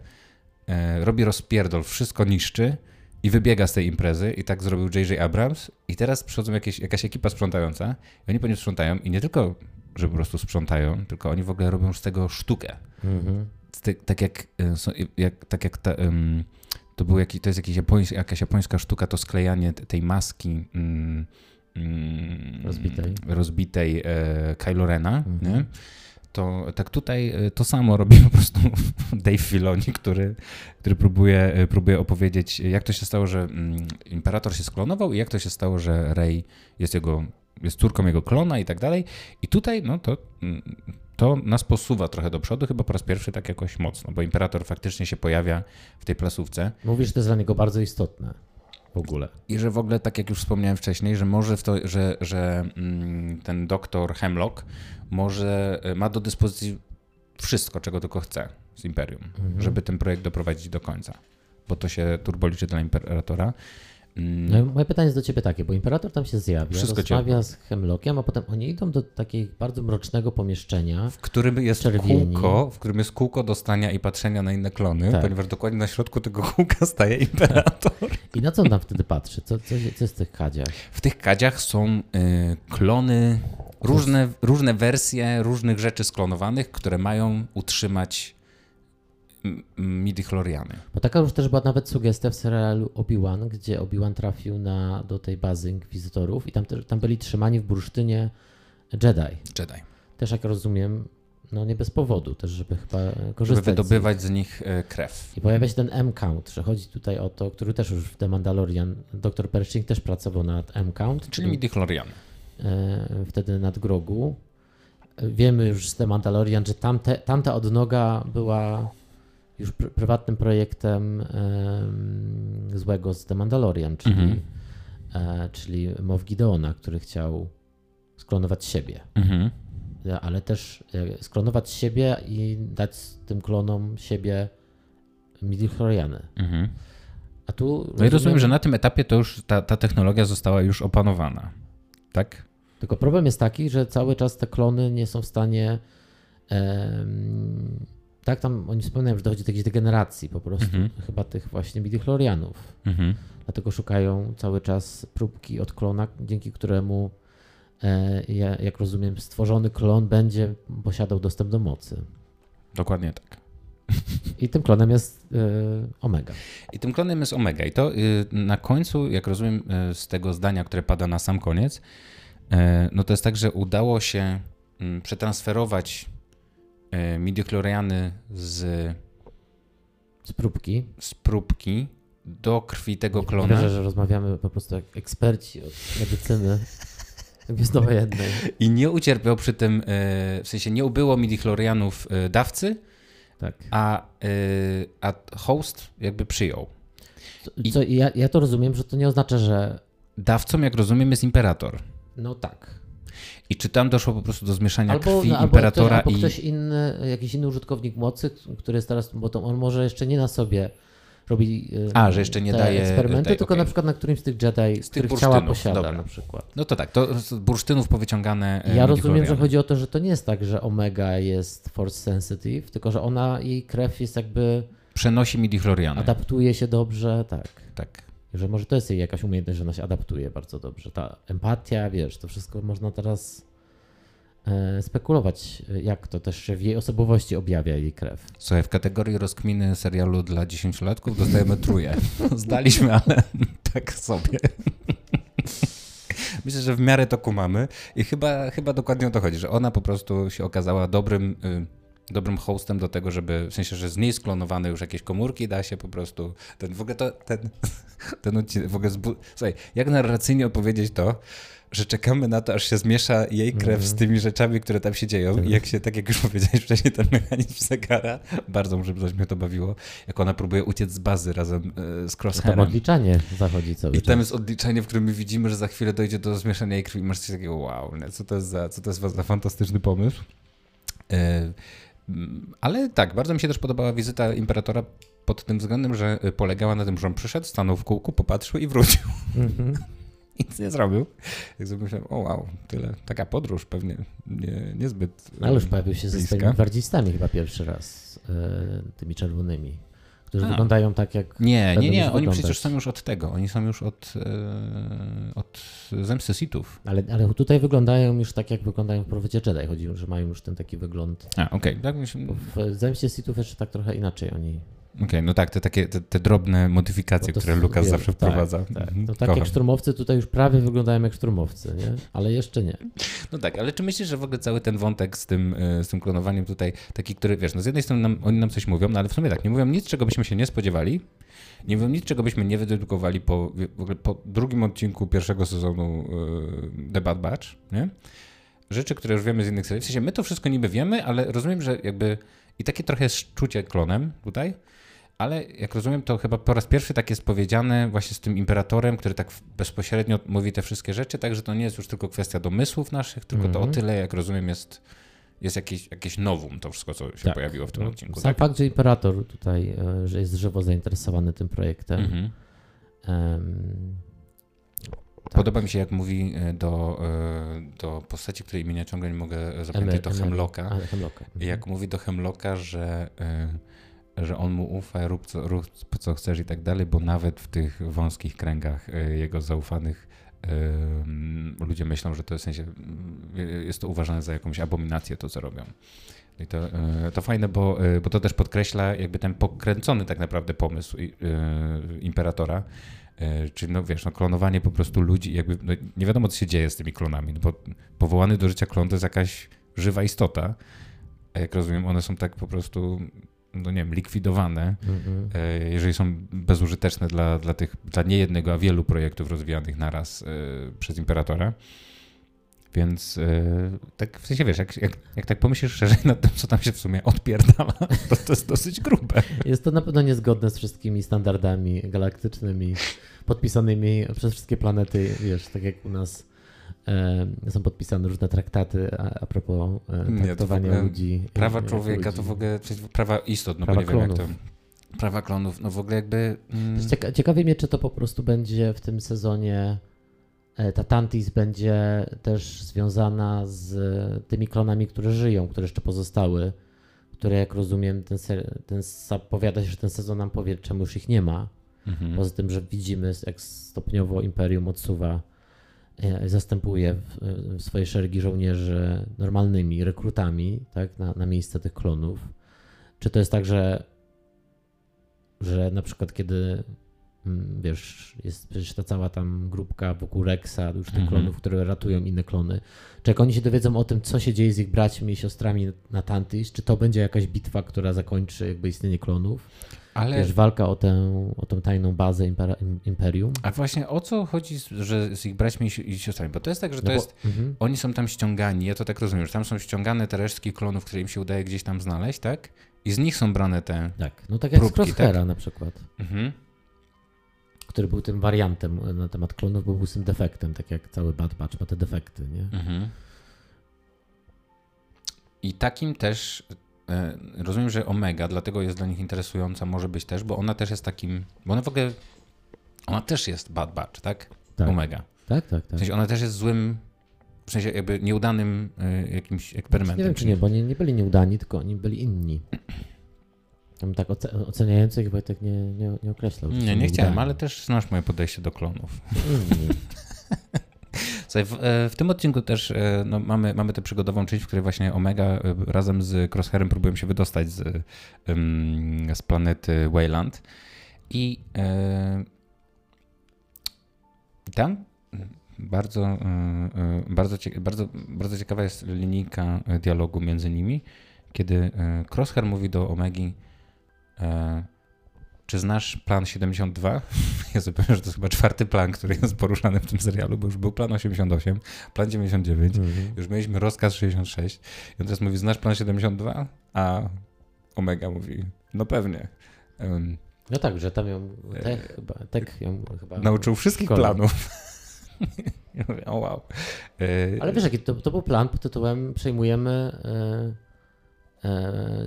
e, robi rozpierdol, wszystko niszczy i wybiega z tej imprezy i tak zrobił J.J. Abrams i teraz przychodzą jakieś, jakaś ekipa sprzątająca i oni po nim sprzątają i nie tylko, że po prostu sprzątają, tylko oni w ogóle robią z tego sztukę. Mhm. tak jak, e, jak, tak jak ta, um, to, był jaki, to jest jakiś japońs, jakaś japońska sztuka, to sklejanie tej maski um, rozbitej, rozbitej e, Kylo Rena, mhm. to tak tutaj e, to samo robi po prostu Dave Filoni, który, który próbuje, e, próbuje opowiedzieć, jak to się stało, że mm, imperator się sklonował i jak to się stało, że Rey jest jego, jest córką jego klona i tak dalej. I tutaj, no to, mm, to nas posuwa trochę do przodu, chyba po raz pierwszy tak jakoś mocno, bo imperator faktycznie się pojawia w tej plasówce. Mówisz, że to jest dla niego bardzo istotne. w ogóle. I że w ogóle, tak jak już wspomniałem wcześniej, że może w to, że, że mm, ten doktor Hemlock może e, ma do dyspozycji wszystko, czego tylko chce z Imperium, mhm. żeby ten projekt doprowadzić do końca. Bo to się turbo liczy dla Imperatora. Mm. No, moje pytanie jest do ciebie takie, bo imperator tam się zjawia, Wszystko rozmawia z Hemlockiem, a potem oni idą do takiego bardzo mrocznego pomieszczenia. W którym jest czerwieni. kółko, w którym jest kółko dostania i patrzenia na inne klony, tak. ponieważ dokładnie na środku tego kółka staje imperator. I na co on tam wtedy patrzy? Co, co, co jest w tych kadziach? W tych kadziach są y, klony, różne, różne wersje różnych rzeczy sklonowanych, które mają utrzymać midi-chloriany. Bo taka już też była nawet sugestia w serialu Obi-Wan, gdzie Obi-Wan trafił na, do tej bazy inkwizytorów i tam, tam byli trzymani w bursztynie Jedi. Jedi. Też jak rozumiem, no nie bez powodu też, żeby chyba korzystać Żeby wydobywać z, z nich e, krew. I pojawia się ten M-count, że chodzi tutaj o to, który też już w The Mandalorian, dr Pershing też pracował nad M-count. Czyli midi-chlorian. E, wtedy nad Grogu. Wiemy już z The Mandalorian, że tamte, tamta odnoga była już pr prywatnym projektem e, złego z The Mandalorian, czyli, mhm. e, czyli Mow Gideona, który chciał sklonować siebie. Mhm. Ale też e, sklonować siebie i dać tym klonom siebie midichloriany. Mhm. A tu no rozumiem, i rozumiem, że na tym etapie to już ta, ta technologia została już opanowana, tak? Tylko problem jest taki, że cały czas te klony nie są w stanie tak, tam oni wspominają, że dochodzi do jakiejś degeneracji po prostu, mhm. chyba tych właśnie midichlorianów. Mhm. Dlatego szukają cały czas próbki od klona, dzięki któremu, e, jak rozumiem, stworzony klon będzie posiadał dostęp do mocy. Dokładnie tak. I tym klonem jest y, Omega. I tym klonem jest Omega. I to y, na końcu, jak rozumiem y, z tego zdania, które pada na sam koniec, no to jest tak, że udało się mm, przetransferować midichloriany z... Z próbki. Z próbki do krwi tego nie klona. Wierzę, że rozmawiamy po prostu jak eksperci od medycyny. jednej. I nie ucierpiał przy tym, e, w sensie nie ubyło midichlorianów e, dawcy, tak. a, a host jakby przyjął. I co, ja, ja to rozumiem, że to nie oznacza, że... Dawcą, jak rozumiem, jest imperator. No tak. I czy tam doszło po prostu do zmieszania albo, krwi no, imperatora albo ktoś, i... Albo ktoś inny, jakiś inny użytkownik mocy, który jest teraz, bo to on może jeszcze nie na sobie robi A, że jeszcze nie daje eksperymenty, tej, tylko okay. na przykład na którymś z tych Jedi, z tych ciała posiada dobra. na przykład. No to tak, to z bursztynów powyciągane e, Ja rozumiem, że chodzi o to, że to nie jest tak, że Omega jest force sensitive, tylko że ona, jej krew jest jakby... Przenosi midichloriany. Adaptuje się dobrze, tak. Tak że może to jest jej jakaś umiejętność, że ona się adaptuje bardzo dobrze. Ta empatia, wiesz, to wszystko można teraz e, spekulować, jak to też się w jej osobowości objawia jej krew. Słuchaj, w kategorii rozkminy serialu dla dziesięciolatków dostajemy truje. Zdaliśmy, ale tak sobie. Myślę, że w miarę to kumamy i chyba, chyba dokładnie o to chodzi, że ona po prostu się okazała dobrym y, dobrym hostem do tego, żeby, w sensie, że z niej sklonowane już jakieś komórki da się po prostu, ten, w ogóle to, ten, ten odcinek, w ogóle, zbu- słuchaj, jak narracyjnie opowiedzieć to, że czekamy na to, aż się zmiesza jej krew mm. z tymi rzeczami, które tam się dzieją tak. i jak się, tak jak już powiedziałeś wcześniej, ten mechanizm zegara, bardzo może coś mnie to bawiło, jak ona próbuje uciec z bazy razem e, z Crosshairem. Tam odliczanie zachodzi cały I tam jest odliczanie, w którym my widzimy, że za chwilę dojdzie do zmieszania jej krwi i masz coś takiego, wow, co to jest za, co to jest za fantastyczny pomysł. E, ale tak, bardzo mi się też podobała wizyta imperatora pod tym względem, że polegała na tym, że on przyszedł, stanął w kółku, popatrzył i wrócił. Mm-hmm. Nic nie zrobił. Jak sobie myślałem, o wow, tyle, taka podróż pewnie nie, niezbyt Ale już pojawił się bliska. ze swoimi gwardzistami chyba pierwszy raz, e, tymi czerwonymi którzy A. wyglądają tak jak. Nie, nie, nie. Oni przecież są już od tego. Oni są już od, e, od zemsty sitów. Ale, ale tutaj wyglądają już tak, jak wyglądają w Profecie Jedi. Chodzi, że mają już ten taki wygląd. A, okej. Okay. Tak w zemście sitów jeszcze tak trochę inaczej oni Okej, okay, no tak, te takie te, te drobne modyfikacje, które Lukas zawsze tak, wprowadza. Tak, tak. No tak jak szturmowcy tutaj już prawie wyglądają jak szturmowcy, nie? ale jeszcze nie. No tak, ale czy myślisz, że w ogóle cały ten wątek z tym, e, z tym klonowaniem tutaj, taki, który, wiesz, no z jednej strony nam, oni nam coś mówią, no ale w sumie tak, nie mówią nic, czego byśmy się nie spodziewali, nie mówią nic, czego byśmy nie wydedukowali po, w ogóle po drugim odcinku pierwszego sezonu yy, The Bad Batch, nie? Rzeczy, które już wiemy z innych serii. W sensie my to wszystko niby wiemy, ale rozumiem, że jakby i takie trochę jest czucie klonem tutaj, ale jak rozumiem, to chyba po raz pierwszy tak jest powiedziane właśnie z tym imperatorem, który tak bezpośrednio mówi te wszystkie rzeczy, tak, że to nie jest już tylko kwestia domysłów naszych, tylko to o Mhm. tyle, jak rozumiem, jest, jest jakieś, jakieś nowum, to wszystko, co się Tak. pojawiło w tym No, odcinku. Sam Tak? fakt, że imperator tutaj, e, że jest żywo zainteresowany tym projektem. Mhm. em, tak. Podoba mi się, jak mówi e, do, e, do postaci, której imienia ciągle nie mogę zapamiętać, to Hemlocka. Mhm. Jak mówi do Hemlocka, że, że on mu ufa, rób co, rób co chcesz i tak dalej, bo nawet w tych wąskich kręgach y, jego zaufanych mm, ludzie myślą, że to w sensie y, jest to uważane za jakąś abominację to, co robią. I to, to fajne, bo, bo to też podkreśla jakby ten pokręcony tak naprawdę pomysł imperatora, Czyli no wiesz, no, klonowanie po prostu ludzi, jakby no, nie wiadomo co się dzieje z tymi klonami, no, bo powołany do życia klon to jest jakaś żywa istota, a jak rozumiem, one są tak po prostu, no nie wiem, likwidowane, Mhm. e, jeżeli są bezużyteczne dla, dla tych, dla nie jednego, a wielu projektów rozwijanych naraz e, przez Imperatora. Więc e, tak w sensie wiesz, jak, jak, jak tak pomyślisz szerzej nad tym, co tam się w sumie odpierdala, to to jest dosyć grube. Jest to na pewno niezgodne z wszystkimi standardami galaktycznymi podpisanymi przez wszystkie planety, wiesz, tak jak u nas są podpisane różne traktaty a, a propos e, Nie, traktowania ogóle ludzi. Prawa jak człowieka ludzi. to w ogóle, prawa istot, no Prawa bo nie wiem jak to... klonów. Prawa klonów, no w ogóle jakby... Mm, Cieka- ciekawie mnie, czy to po prostu będzie w tym sezonie e, ta Tantis będzie też związana z tymi klonami, które żyją, które jeszcze pozostały, które jak rozumiem ten, ten zapowiada się, że ten sezon nam powie, czemu już ich nie ma. mhm. Poza tym, że widzimy jak stopniowo Imperium odsuwa, e, zastępuje w, w swoje szeregi żołnierzy normalnymi rekrutami tak, na, na miejsce tych klonów. Czy to jest tak, że, że na przykład kiedy mm, wiesz, jest przecież ta cała tam grupka wokół Rexa, już tych Mhm. klonów, które ratują inne klony. Czy jak oni się dowiedzą o tym, co się dzieje z ich braćmi i siostrami na Tantis, czy to będzie jakaś bitwa, która zakończy jakby istnienie klonów? Ale... Wiesz, walka o tę, o tą tajną bazę impera, im- imperium. A właśnie o co chodzi, z- że z ich braćmi i si- i siostrami? Bo to jest tak, że to No bo- jest... mhm. Oni są tam ściągani, ja to tak rozumiem, że tam są ściągane te resztki klonów, które im się udaje gdzieś tam znaleźć, tak? I z nich są brane te... Tak, no tak jak Próbki, z Crosshaira na przykład, Mhm. który był tym wariantem na temat klonów, bo był z tym defektem, tak jak cały Bad Batch ma te defekty, nie? Mhm. I takim też rozumiem, że Omega, dlatego jest dla nich interesująca, może być też, bo ona też jest takim, bo ona w ogóle, ona też jest Bad Batch, tak? Tak, Omega. tak, tak. W tak. sensie ona też jest złym, w sensie jakby nieudanym e, jakimś eksperymentem. Nie wiem, czy nie, bo oni nie byli nieudani, tylko oni byli inni. Tam tak oce- oceniający chyba tak nie, nie, nie określał. Nie, nie chciałem, ale też znasz moje podejście do klonów. W, e, w tym odcinku też e, no, mamy, mamy tę przygodową część, w której właśnie Omega e, razem z Crosshairem próbują się wydostać z, z planety Wayland. I tam bardzo, bardzo, cie, bardzo, bardzo ciekawa jest linijka dialogu między nimi, kiedy Crosshair mówi do Omegi czy znasz plan 72? Ja powiem, że to jest chyba czwarty plan, który jest poruszany w tym serialu, bo już był plan 88, plan 99, Mhm. już mieliśmy rozkaz 66. I on teraz mówi, znasz plan 72? A Omega mówi, no pewnie. Em, No tak, że tam ją, tech, chyba, tech ją chyba... nauczył wszystkich planów. I mówię, o wow. E, Ale wiesz, jaki to, to był plan pod tytułem przejmujemy e, e,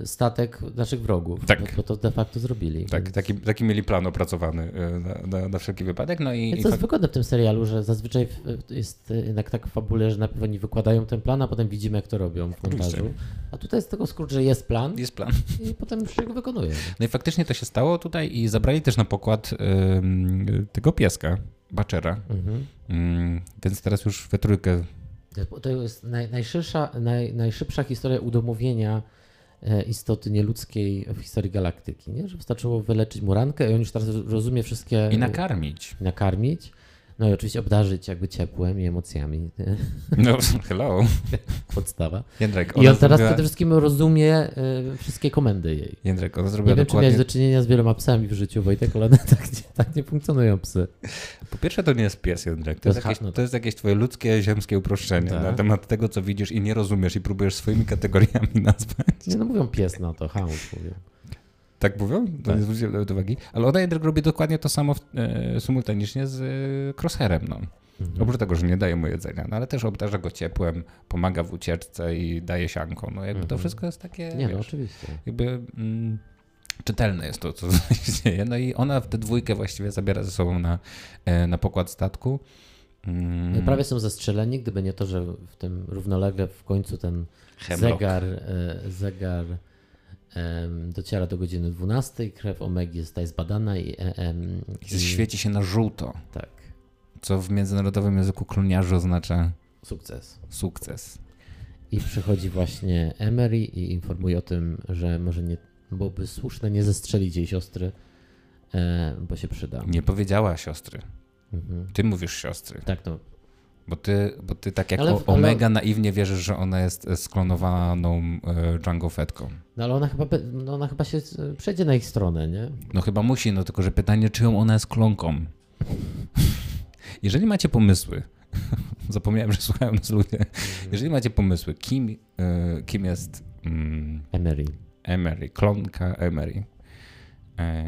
statek naszych wrogów. Tak. Bo, to de facto zrobili. tak, więc- taki, taki mieli plan opracowany e, na, na, na wszelki wypadek. No i, Więc to jest wygodne w tym serialu, że zazwyczaj jest jednak tak w fabule, że najpierw oni wykładają ten plan, a potem widzimy, jak to robią w montażu. A tutaj jest tego skrót, że jest plan jest plan. i potem już go wykonuje. No i faktycznie to się stało tutaj i zabrali też na pokład tego pieska, Baczera. Mhm. Mm, więc teraz już we trójkę. To jest- naj, najszybsza, naj, najszybsza historia udomowienia e, istoty nieludzkiej w historii galaktyki. Nie? Że wystarczyło wyleczyć mu rankę i on już teraz rozumie wszystkie... I nakarmić. nakarmić. No i oczywiście obdarzyć jakby ciepłem i emocjami. nie? No, hello. Podstawa. Jędrek, I on teraz zrobiła, przede wszystkim rozumie y, wszystkie komendy jej. Jędrek, ona Nie zrobiła wiem, czy dokładnie... miałeś do czynienia z wieloma psami w życiu, Wojtek, ale tak nie, tak nie funkcjonują psy. Po pierwsze, to nie jest pies, Jędrek. To, To jest, jakieś, no to jest jakieś twoje ludzkie, ziemskie uproszczenie Tak. na temat tego, co widzisz i nie rozumiesz i próbujesz swoimi kategoriami nazwać. Nie no mówią pies na to, hound mówią. Tak mówią? To Tak. nie zwróciłem nawet uwagi. Ale Odaedric robi dokładnie to samo w, e, symultanicznie z e, Crosshairem. No. Mhm. Oprócz tego, że nie daje mu jedzenia, no ale też obdarza go ciepłem, pomaga w ucieczce i daje sianką. No jakby to Mhm. wszystko jest takie, Nie, no wiesz, oczywiście. jakby mm, czytelne jest to, co się dzieje. No i ona w tę dwójkę właściwie zabiera ze sobą na, e, na pokład statku. Mm, No, prawie są zastrzeleni, gdyby nie to, że w tym równolegle w końcu ten Hemlock. zegar, e, zegar dociera do godziny 12, krew omegi zostaje zbadana i, e, em, I świeci się na żółto, tak, co w międzynarodowym języku kloniarzy oznacza sukces. sukces. I przychodzi właśnie Emery i informuje o tym, że może nie byłoby słuszne nie zestrzelić jej siostry, e, bo się przyda. Nie powiedziała siostry. Mhm. Ty mówisz siostry. Tak, no. Bo ty, bo ty tak jak Ale- o- Omega naiwnie wierzysz, że ona jest sklonowaną e, Django Fettką. no ale ona chyba, no ona chyba się e, przejdzie na ich stronę, nie? No chyba musi, no tylko że pytanie, czyją ona jest klonką. Jeżeli macie pomysły, zapomniałem, że słuchają nas ludzie, jeżeli macie pomysły, kim, e, kim jest mm, Emery. Emery, klonka Emery,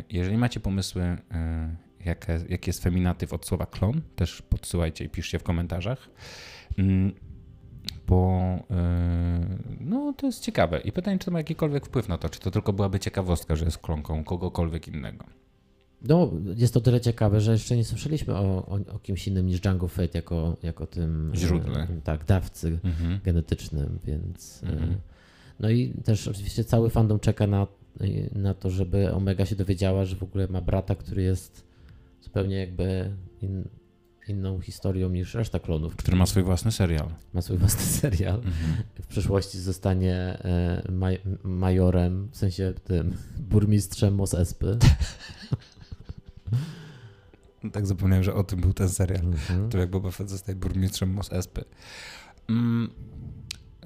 jeżeli macie pomysły, jaki jest feminatyw od słowa klon, też podsyłajcie i piszcie w komentarzach. Mm, Bo e, no, to jest ciekawe. I pytanie, czy to ma jakikolwiek wpływ na to, czy to tylko byłaby ciekawostka, że jest klonką kogokolwiek innego. No, jest to tyle ciekawe, że jeszcze nie słyszeliśmy o, o, o kimś innym niż Django Fett jako, jako tym Źródle. e, tak, dawcy Mhm. genetycznym, więc. e, Mhm. No i też oczywiście cały fandom czeka na, na to, żeby Omega się dowiedziała, że w ogóle ma brata, który jest zupełnie jakby in, inną historią niż reszta klonów. Który ma swój własny serial. Ma swój własny serial. Mhm. W przyszłości zostanie e, maj, majorem, w sensie tym burmistrzem Mos Espy. Tak zapomniałem, że o tym był ten serial. Mhm. To jak Boba Fett zostaje burmistrzem Mos Espy. Mm,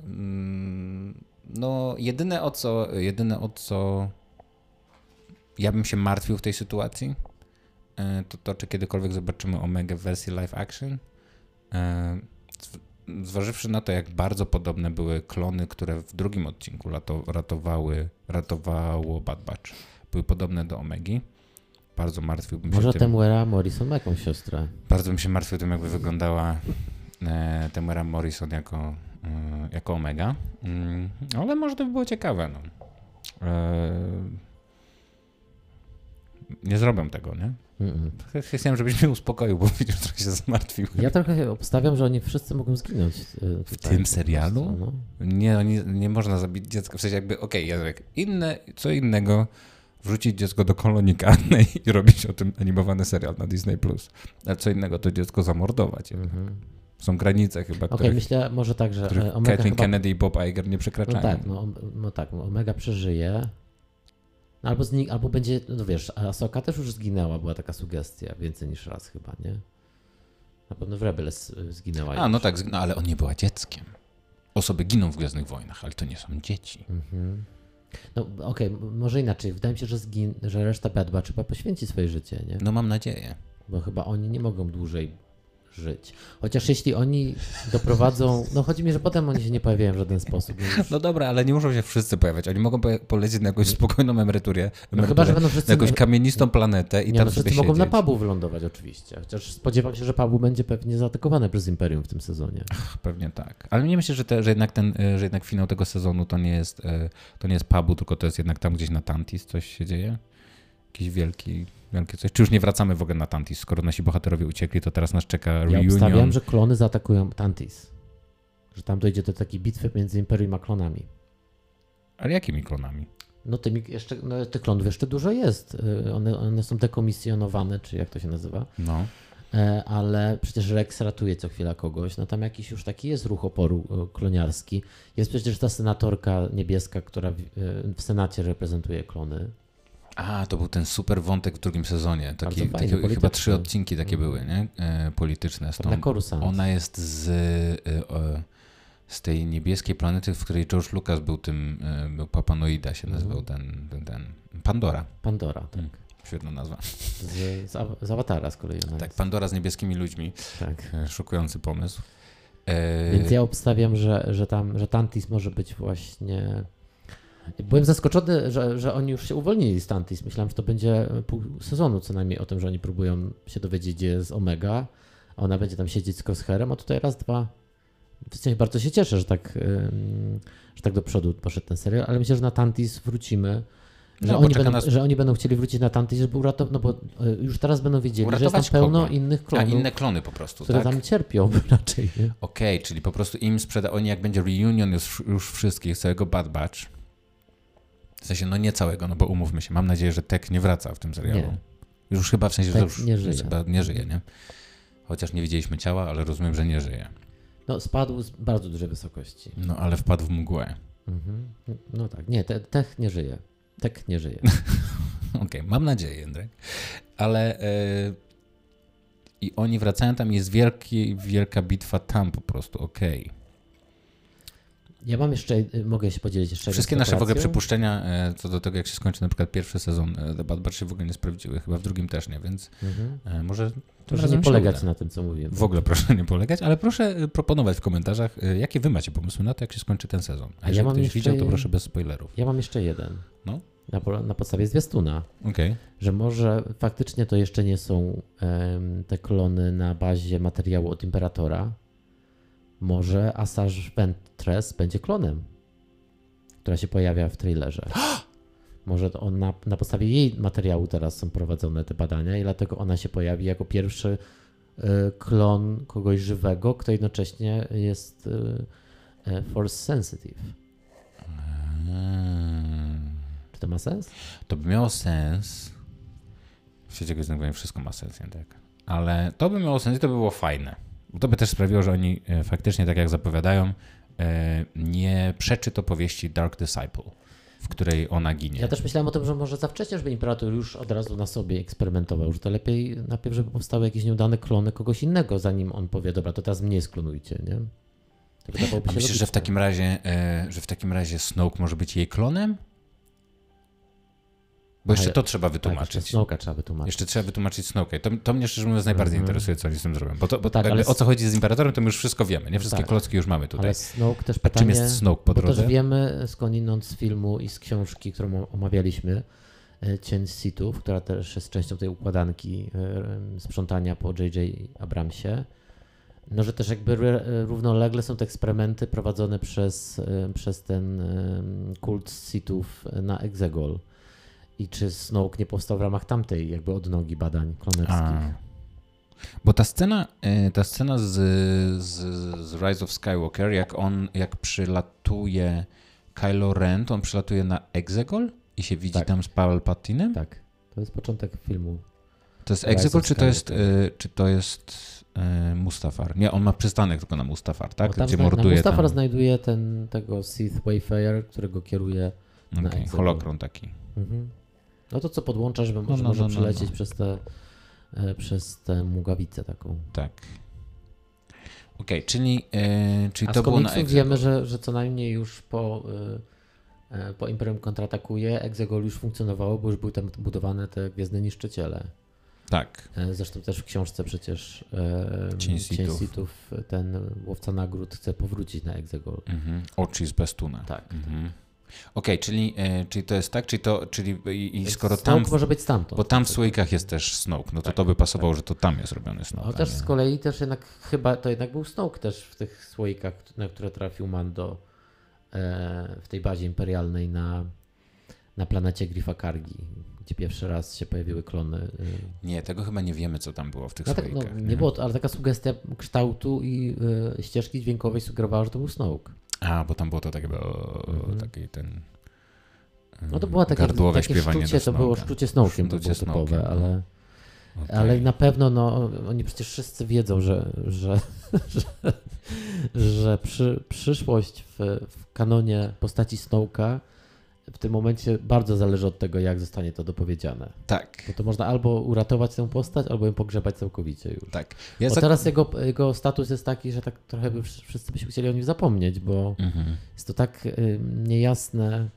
mm, no, jedyne o co, jedyne o co ja bym się martwił w tej sytuacji, to to, czy kiedykolwiek zobaczymy Omega w wersji live action. E, zw- Zważywszy na to, jak bardzo podobne były klony, które w drugim odcinku rato, ratowały, ratowało Bad Batch, były podobne do Omegi. Bardzo martwiłbym się Może. Temuera Morrison ma jakąś siostrę. Bardzo bym się martwił tym, jakby wyglądała e, Tamara Morrison jako, e, jako Omega. Mm, ale może to by było ciekawe. No. E, nie zrobią tego, nie? Chciałem, żebyś mnie uspokoił, bo widzisz, trochę się zmartwił. Ja trochę obstawiam, że oni wszyscy mogą zginąć. e, W tutaj tym po serialu? prostu, no. Nie, nie, nie można zabić dziecka. W sensie jakby, okej, Jacek, inne, co innego wrzucić dziecko do kolonii karnej i robić o tym animowany serial na Disney+. Ale co innego to dziecko zamordować. Mhm. Są granice chyba, Okej, których, myślę może tak, że e, Omega Kathleen chyba... Kennedy i Bob Iger nie No przekraczają. tak, no, no tak, no Omega przeżyje. No albo, zni- albo będzie, no wiesz, Asoka też już zginęła, była taka sugestia, więcej niż raz chyba, nie? Na pewno w Rebels zginęła. A, już. no tak, no, ale on nie była dzieckiem. Osoby giną w Gwiezdnych Wojnach, ale to nie są dzieci. Mhm. No okej, m- może inaczej. Wydaje mi się, że, zgin- że reszta Bad Batch chyba poświęci swoje życie, nie? No mam nadzieję. Bo chyba oni nie mogą dłużej żyć. Chociaż jeśli oni doprowadzą, no chodzi mi, że potem oni się nie pojawiają w żaden sposób. No już, No dobra, ale nie muszą się wszyscy pojawiać. Oni mogą po- polecieć na jakąś spokojną emeryturę, no chyba, że będą na wszyscy... jakąś kamienistą planetę i nie, tam no sobie wszyscy mogą siedzieć. na pubu wylądować oczywiście. Chociaż spodziewam się, że pubu będzie pewnie zaatakowane przez Imperium w tym sezonie. Pewnie tak. Ale nie myślę, że, te, że, jednak ten, e, że jednak finał tego sezonu to nie jest, e, to nie jest pubu, tylko to jest jednak tam gdzieś na Tantis coś się dzieje. Jakiś wielki, wielkie coś. Czy już nie wracamy w ogóle na Tantis? Skoro nasi bohaterowie uciekli, to teraz nas czeka Ja reunion. obstawiam, że klony zaatakują Tantis. Że tam dojdzie do takiej bitwy między Imperium a klonami. Ale jakimi klonami? No tymi jeszcze, no, tych klonów jeszcze dużo jest. Y, One, one są dekomisjonowane, czy jak to się nazywa. No. E, ale przecież Rex ratuje co chwila kogoś. No tam jakiś już taki jest ruch oporu e, kloniarski. Jest przecież ta senatorka niebieska, która w, e, w Senacie reprezentuje klony. A, to był ten super wątek w drugim sezonie. Taki, fajny, taki, chyba trzy odcinki takie Mhm. były, nie? E, polityczne. Z tą, Coruscant. ona jest z, e, z tej niebieskiej planety, w której George Lucas był tym, e, był Papanoida się nazywał Mhm. ten, ten, ten. Pandora. Pandora, tak. Mm. Świetna nazwa. Z, z, Aw- z Awatara z kolei Tak, jest. Pandora z niebieskimi ludźmi. tak. E, Szokujący pomysł. E, Więc ja obstawiam, że, że tam, że Tantis może być właśnie Byłem zaskoczony, że, że oni już się uwolnili z Tantis. Myślałem, że to będzie pół sezonu co najmniej o tym, że oni próbują się dowiedzieć, gdzie jest Omega, a ona będzie tam siedzieć z Crosshairem, a tutaj raz, dwa. W sensie bardzo się cieszę, że tak, że tak do przodu poszedł ten serial, ale myślę, że na Tantis wrócimy. Że, No, oni będą, nas- że oni będą chcieli wrócić na Tantis, żeby uratować, no bo y, już teraz będą wiedzieli, że jest Uratować tam pełno kogo? innych A klonów, inne klony po prostu, które tak? tam cierpią raczej. Okej, czyli po prostu im sprzeda, oni jak będzie reunion już, już wszystkich, całego Bad Batch, w sensie, no nie całego, no bo umówmy się, mam nadzieję, że Tek nie wraca w tym serialu. Nie. Już chyba w sensie, że już nie żyje. chyba nie żyje, nie? Chociaż nie widzieliśmy ciała, ale rozumiem, że nie żyje. No spadł z bardzo dużej wysokości. No ale wpadł w mgłę. Mhm. No tak, nie, te, Tech nie żyje. Tek nie żyje. Okej, mam nadzieję, Jędrek. Ale e, i oni wracają tam, jest wielki, wielka bitwa tam po prostu, okej. Ja mam jeszcze, y, mogę się podzielić jeszcze Wszystkie nasze w ogóle przypuszczenia e, co do tego, jak się skończy na przykład pierwszy sezon e, The Bad Batch się w ogóle nie sprawdziły, chyba w drugim też nie, więc Mhm. e, może Proszę nie polegać na tym, co mówiłem. W ogóle proszę nie polegać, ale proszę proponować w komentarzach, jakie wy macie pomysły na to, jak się skończy ten sezon. A ja jeżeli mam ktoś jeszcze- widział, to proszę bez spoilerów. Ja mam jeszcze jeden. No. Na, po- na podstawie zwiastuna, Okej. że może faktycznie to jeszcze nie są em, te klony na bazie materiału od Imperatora. Może Asajj Ventress będzie klonem, która się pojawia w trailerze. Może to on na, na podstawie jej materiału teraz są prowadzone te badania i dlatego ona się pojawi jako pierwszy e, klon kogoś żywego, kto jednocześnie jest e, e, force sensitive. Mm. Czy to ma sens? To by miało sens. W świecie gry wszystko ma sens, nie tak? Ale to by miało sens i to by było fajne. To by też sprawiło, że oni e, faktycznie, tak jak zapowiadają, e, nie przeczy to powieści Dark Disciple, w której ona ginie. Ja też myślałem o tym, że może za wcześnie, żeby Imperator już od razu na sobie eksperymentował, że to lepiej najpierw, żeby powstały jakieś nieudane klony kogoś innego, zanim on powie, dobra, to teraz mnie sklonujcie, nie? Wydawałoby A myślisz, że w takim razie, e, że w takim razie Snoke może być jej klonem? Bo jeszcze to trzeba Tak, jeszcze wytłumaczyć. Snowka trzeba wytłumaczyć. Jeszcze trzeba wytłumaczyć Snoke. To, to mnie szczerze mówiąc najbardziej Mhm. interesuje, co oni z tym zrobią. Bo, to, bo Tak, ale o co chodzi z Imperatorem, to my już wszystko wiemy. Nie wszystkie Tak. klocki już mamy tutaj. Ale Snoke też A pytanie, czym jest Snoke po bo drodze? też wiemy skądinąd z filmu i z książki, którą omawialiśmy, e, Cień Sithów, która też jest częścią tej układanki e, sprzątania po J.J. Abramsie, no że też jakby równolegle są te eksperymenty prowadzone przez, e, przez ten e, kult Sithów na Exegol. I czy Snoke nie powstał w ramach tamtej jakby odnogi badań klonerskich? A. Bo ta scena, e, ta scena z, z, z Rise of Skywalker, jak on, jak przylatuje Kylo Ren, to on przylatuje na Exegol i się widzi Tak. tam z Palpatinem? Tak, to jest początek filmu. To jest Exegol, czy to jest, e, czy to jest e, Mustafar? Nie, on ma przystanek tylko na Mustafar, tak? Tam Gdzie zna- morduje Mustafar tam. znajduje ten, tego Sith Wayfarer, którego kieruje. na Exegol. holokron taki. Mhm. No to co podłącza, żeby No, no, może no, no, przelecieć no. przez tę e, przez tę mugawicę taką. Tak. Okej, czyli, e, czyli A to z było na wiemy, że, że co najmniej już po, e, po Imperium kontratakuje Exegol już funkcjonowało, bo już były tam budowane te Gwiezdne Niszczyciele. Tak. Zresztą też w książce przecież Cień Sithów. Ten łowca nagród chce powrócić na Exegol. Mhm. Oczy z Bestuna. Tak. Mhm. Okej, czyli, e, czyli to jest tak, czyli, to, czyli i, i skoro Snoke tam, może być stamtąd. bo tam w słoikach jest też Snoke, no to Tak, to by pasowało, że to tam jest robiony Snoke. Chociaż nie- z kolei też jednak chyba to jednak był Snoke też w tych słoikach, na które trafił Mando e, w tej bazie imperialnej na, na planecie Grifa Kargi, gdzie pierwszy raz się pojawiły klony. e. Nie, tego chyba nie wiemy, co tam było w tych No tak, no, słoikach. nie było, ale taka sugestia kształtu i e, ścieżki dźwiękowej sugerowała, że to był Snoke. A, bo tam było to takie, o, Mhm. taki ten No to było takie, gardłowe takie śpiewanie szczucie, do to było Snoke'a. szczucie Snoke'iem, to było typowe, Snoke'iem, no. ale... Okej. Ale na pewno no, oni przecież wszyscy wiedzą, że, że, że, że przy, przyszłość w, w kanonie postaci Snowka w tym momencie bardzo zależy od tego, jak zostanie to dopowiedziane. Tak, Bo to można albo uratować tę postać, albo ją pogrzebać całkowicie już. tak. Ja Bo teraz jego, jego status jest taki, że tak trochę by wsz- wszyscy byśmy chcieli o nim zapomnieć, bo Mhm. jest to tak y, niejasne,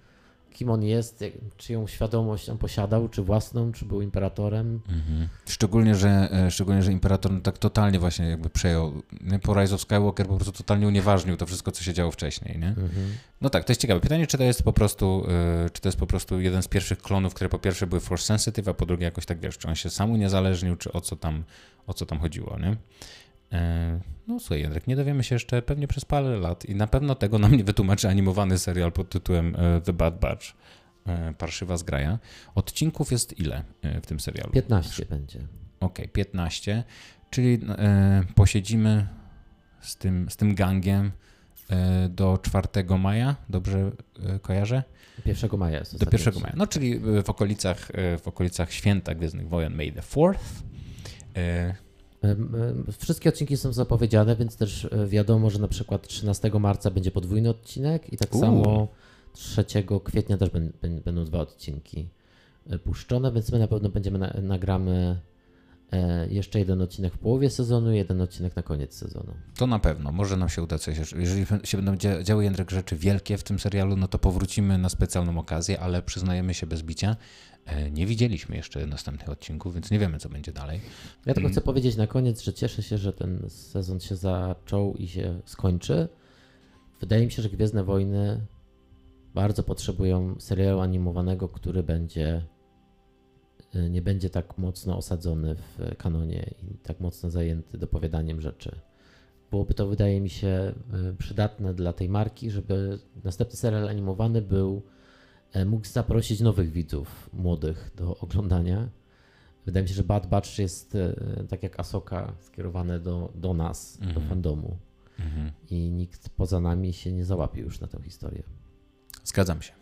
kim on jest, jak, czyją świadomość on posiadał, czy własną, czy był imperatorem. Mhm. Szczególnie, że, e, szczególnie, że imperator no, tak totalnie właśnie jakby przejął. Po Rise of Skywalker po prostu totalnie unieważnił to wszystko, co się działo wcześniej, nie? Mhm. No tak, to jest ciekawe. Pytanie, czy to jest po prostu, y, czy to jest po prostu jeden z pierwszych klonów, które po pierwsze były force sensitive, a po drugie jakoś tak wiesz, czy on się sam uniezależnił, czy o co tam, o co tam chodziło, nie? E, no słuchaj, Jędrek, nie dowiemy się jeszcze pewnie przez parę lat i na pewno tego nam nie wytłumaczy animowany serial pod tytułem e, The Bad Batch, e, Parszywa zgraja. Odcinków jest ile w tym serialu? 15 będzie. Okej, okay, 15, czyli posiedzimy z tym, z tym gangiem do 4 maja, dobrze kojarzę? 1 maja jest Do 1 maja, no czyli w okolicach, w okolicach święta Gwiezdnych Wojen May the 4th. Wszystkie odcinki są zapowiedziane, więc też e, wiadomo, że na przykład 13 marca będzie podwójny odcinek i tak samo 3 kwietnia też będą dwa odcinki e, puszczone, więc my na pewno będziemy nagramy jeszcze jeden odcinek w połowie sezonu, jeden odcinek na koniec sezonu. To na pewno, może nam się uda coś. Jeżeli się będą działy Jędrek rzeczy wielkie w tym serialu, no to powrócimy na specjalną okazję, ale przyznajemy się bez bicia, E, nie widzieliśmy jeszcze następnych odcinków, więc nie wiemy, co będzie dalej. Ja tylko mm. chcę powiedzieć na koniec, że cieszę się, że ten sezon się zaczął i się skończy. Wydaje mi się, że Gwiezdne Wojny bardzo potrzebują serialu animowanego, który będzie e, nie będzie tak mocno osadzony w kanonie i tak mocno zajęty dopowiadaniem rzeczy. Byłoby to, wydaje mi się, e, przydatne dla tej marki, żeby następny serial animowany był E, mógł zaprosić nowych widzów, młodych do oglądania. Wydaje mi się, że Bad Batch jest e, tak jak Asoka skierowane do, do nas, mm -hmm. do mhm. fandomu. Mm -hmm. I nikt poza nami się nie załapie już na tę historię. Zgadzam się.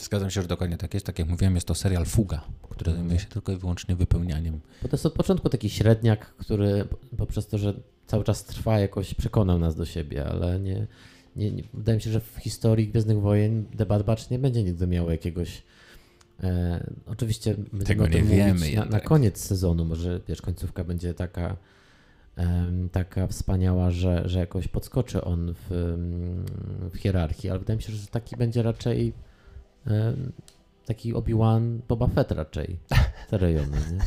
Zgadzam się, że dokładnie tak jest. Tak jak mówiłem, jest to serial Fuga, który zajmuje się tylko i wyłącznie wypełnianiem. Bo to jest od początku taki średniak, który poprzez to, że cały czas trwa, jakoś przekonał nas do siebie, ale nie, nie, nie, wydaje mi się, że w historii Gwiezdnych Wojen The Bad Batch nie będzie nigdy miał jakiegoś. E, oczywiście tego nie wiemy. Na, na, koniec sezonu, może wiesz, końcówka będzie taka, taka wspaniała, że, że jakoś podskoczy on w, w hierarchii, ale wydaje mi się, że taki będzie raczej taki Obi-Wan Boba Fett raczej te rejony. Nie?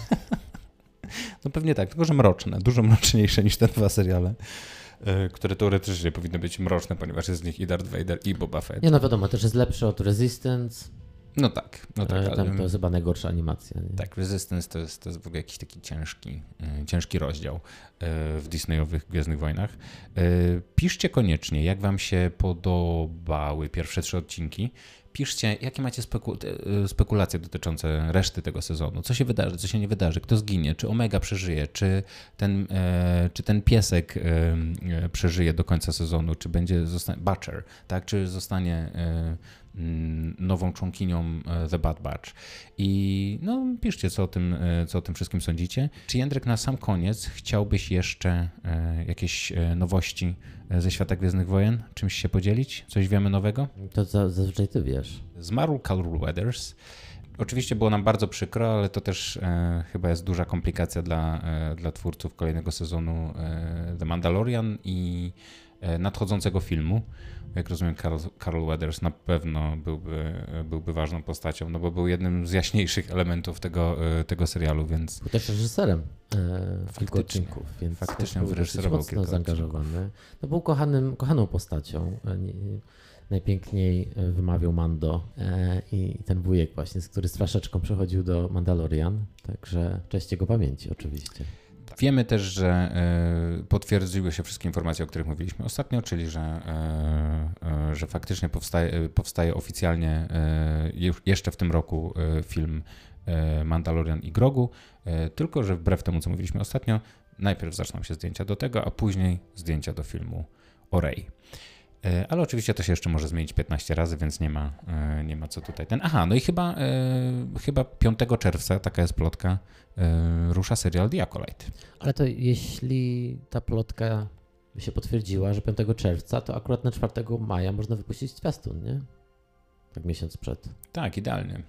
No pewnie tak, tylko że mroczne, dużo mroczniejsze niż te dwa seriale. E, które teoretycznie powinny być mroczne, ponieważ jest z nich i Darth Vader, i Boba Fett. Nie no wiadomo, też jest lepszy od Resistance. No tak, no tak. Ale, tam to jest chyba najgorsza animacja. Nie? Tak, Resistance to jest, to jest w ogóle jakiś taki ciężki, e, ciężki rozdział e, w Disneyowych Gwiezdnych Wojnach. Piszcie koniecznie, jak wam się podobały pierwsze trzy odcinki piszcie, jakie macie e, spekulacje dotyczące reszty tego sezonu. Co się wydarzy, co się nie wydarzy, kto zginie, czy Omega przeżyje, czy ten, e, czy ten piesek e, e przeżyje do końca sezonu, czy będzie zostanie Butcher, tak, czy zostanie e, nową członkinią e, The Bad Batch. I no, piszcie, co o, tym, e, co o tym wszystkim sądzicie. Czy Jędrek na sam koniec chciałbyś jeszcze e, jakieś nowości ze świata Gwiezdnych Wojen? Czymś się podzielić? Coś wiemy nowego? To zazwyczaj ty wiesz. Zmarł Carl Weathers. Oczywiście było nam bardzo przykro, ale to też e, chyba jest duża komplikacja dla, e, dla twórców kolejnego sezonu e, The Mandalorian i nadchodzącego filmu jak rozumiem, Carl, Carl Weathers na pewno byłby, byłby ważną postacią, no bo był jednym z jaśniejszych elementów tego, e, tego serialu, więc... Był też reżyserem e, kilku odcinków, więc faktycznie wyreżyserował mocno zaangażowany. No był kochanym, kochaną postacią. E, najpiękniej e, wymawiał Mando i ten wujek właśnie, z który z flaszeczką przechodził do Mandalorian, także cześć jego pamięci oczywiście. Wiemy też, że e, potwierdziły się wszystkie informacje, o których mówiliśmy ostatnio, czyli że, e, e, że faktycznie powstaje, powstaje oficjalnie jeszcze w tym roku film Mandalorian i Grogu, tylko że wbrew temu, co mówiliśmy ostatnio, najpierw zaczną się zdjęcia do tego, a później zdjęcia do filmu o Rey. E, ale oczywiście to się jeszcze może zmienić 15 razy, więc nie ma, e, nie ma co tutaj ten. Aha, no i chyba, e, chyba 5 czerwca, taka jest plotka, rusza serial The Acolyte. Ale to jeśli ta plotka by się potwierdziła, że 5 czerwca, to akurat na 4 maja można wypuścić zwiastun, nie? Tak miesiąc przed. Tak, idealnie.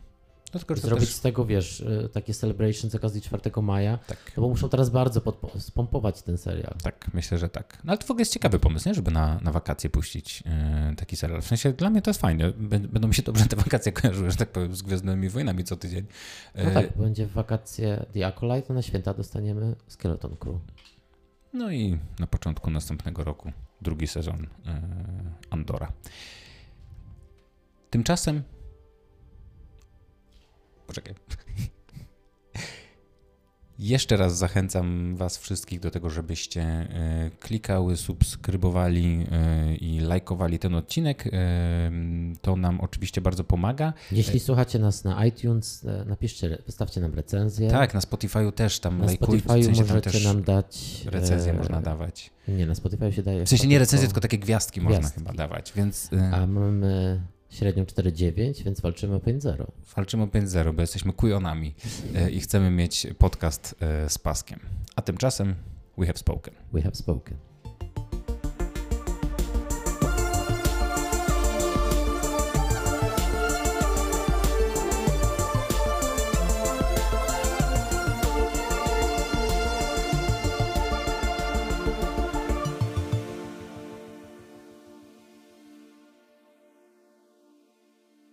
No, Zrobić też- z tego, wiesz, y, takie celebration z okazji 4 maja. Tak. No bo muszą teraz bardzo podpo- spompować ten serial. Tak, myślę, że tak. No ale to w ogóle jest ciekawy pomysł, nie? żeby na, na wakacje puścić e, taki serial. W sensie dla mnie to jest fajne. Bę- Będą mi się dobrze te wakacje kojarzyły, że tak powiem, z Gwiezdnymi Wojnami co tydzień. E, No tak, będzie w wakacje The Acolyte, a na święta dostaniemy Skeleton Crew. No i na początku następnego roku drugi sezon e, Andora. Tymczasem. Poczekaj. Jeszcze raz zachęcam Was wszystkich do tego, żebyście e, klikały, subskrybowali e, i lajkowali ten odcinek. E, To nam oczywiście bardzo pomaga. Jeśli słuchacie nas na iTunes, napiszcie, wystawcie nam recenzję. Tak, na Spotify'u też tam Na lajkujcie. Spotify w sensie możecie też nam dać. recenzje e, można dawać. Nie, na Spotify się daje. W sensie nie recenzje, tylko takie gwiazdki, można Gwiazdki. chyba dawać, więc A mamy średnią 4,9, więc walczymy o 5,0. walczymy o 5-0, bo jesteśmy kujonami e, i chcemy mieć podcast e, z paskiem. A tymczasem we have spoken. We have spoken.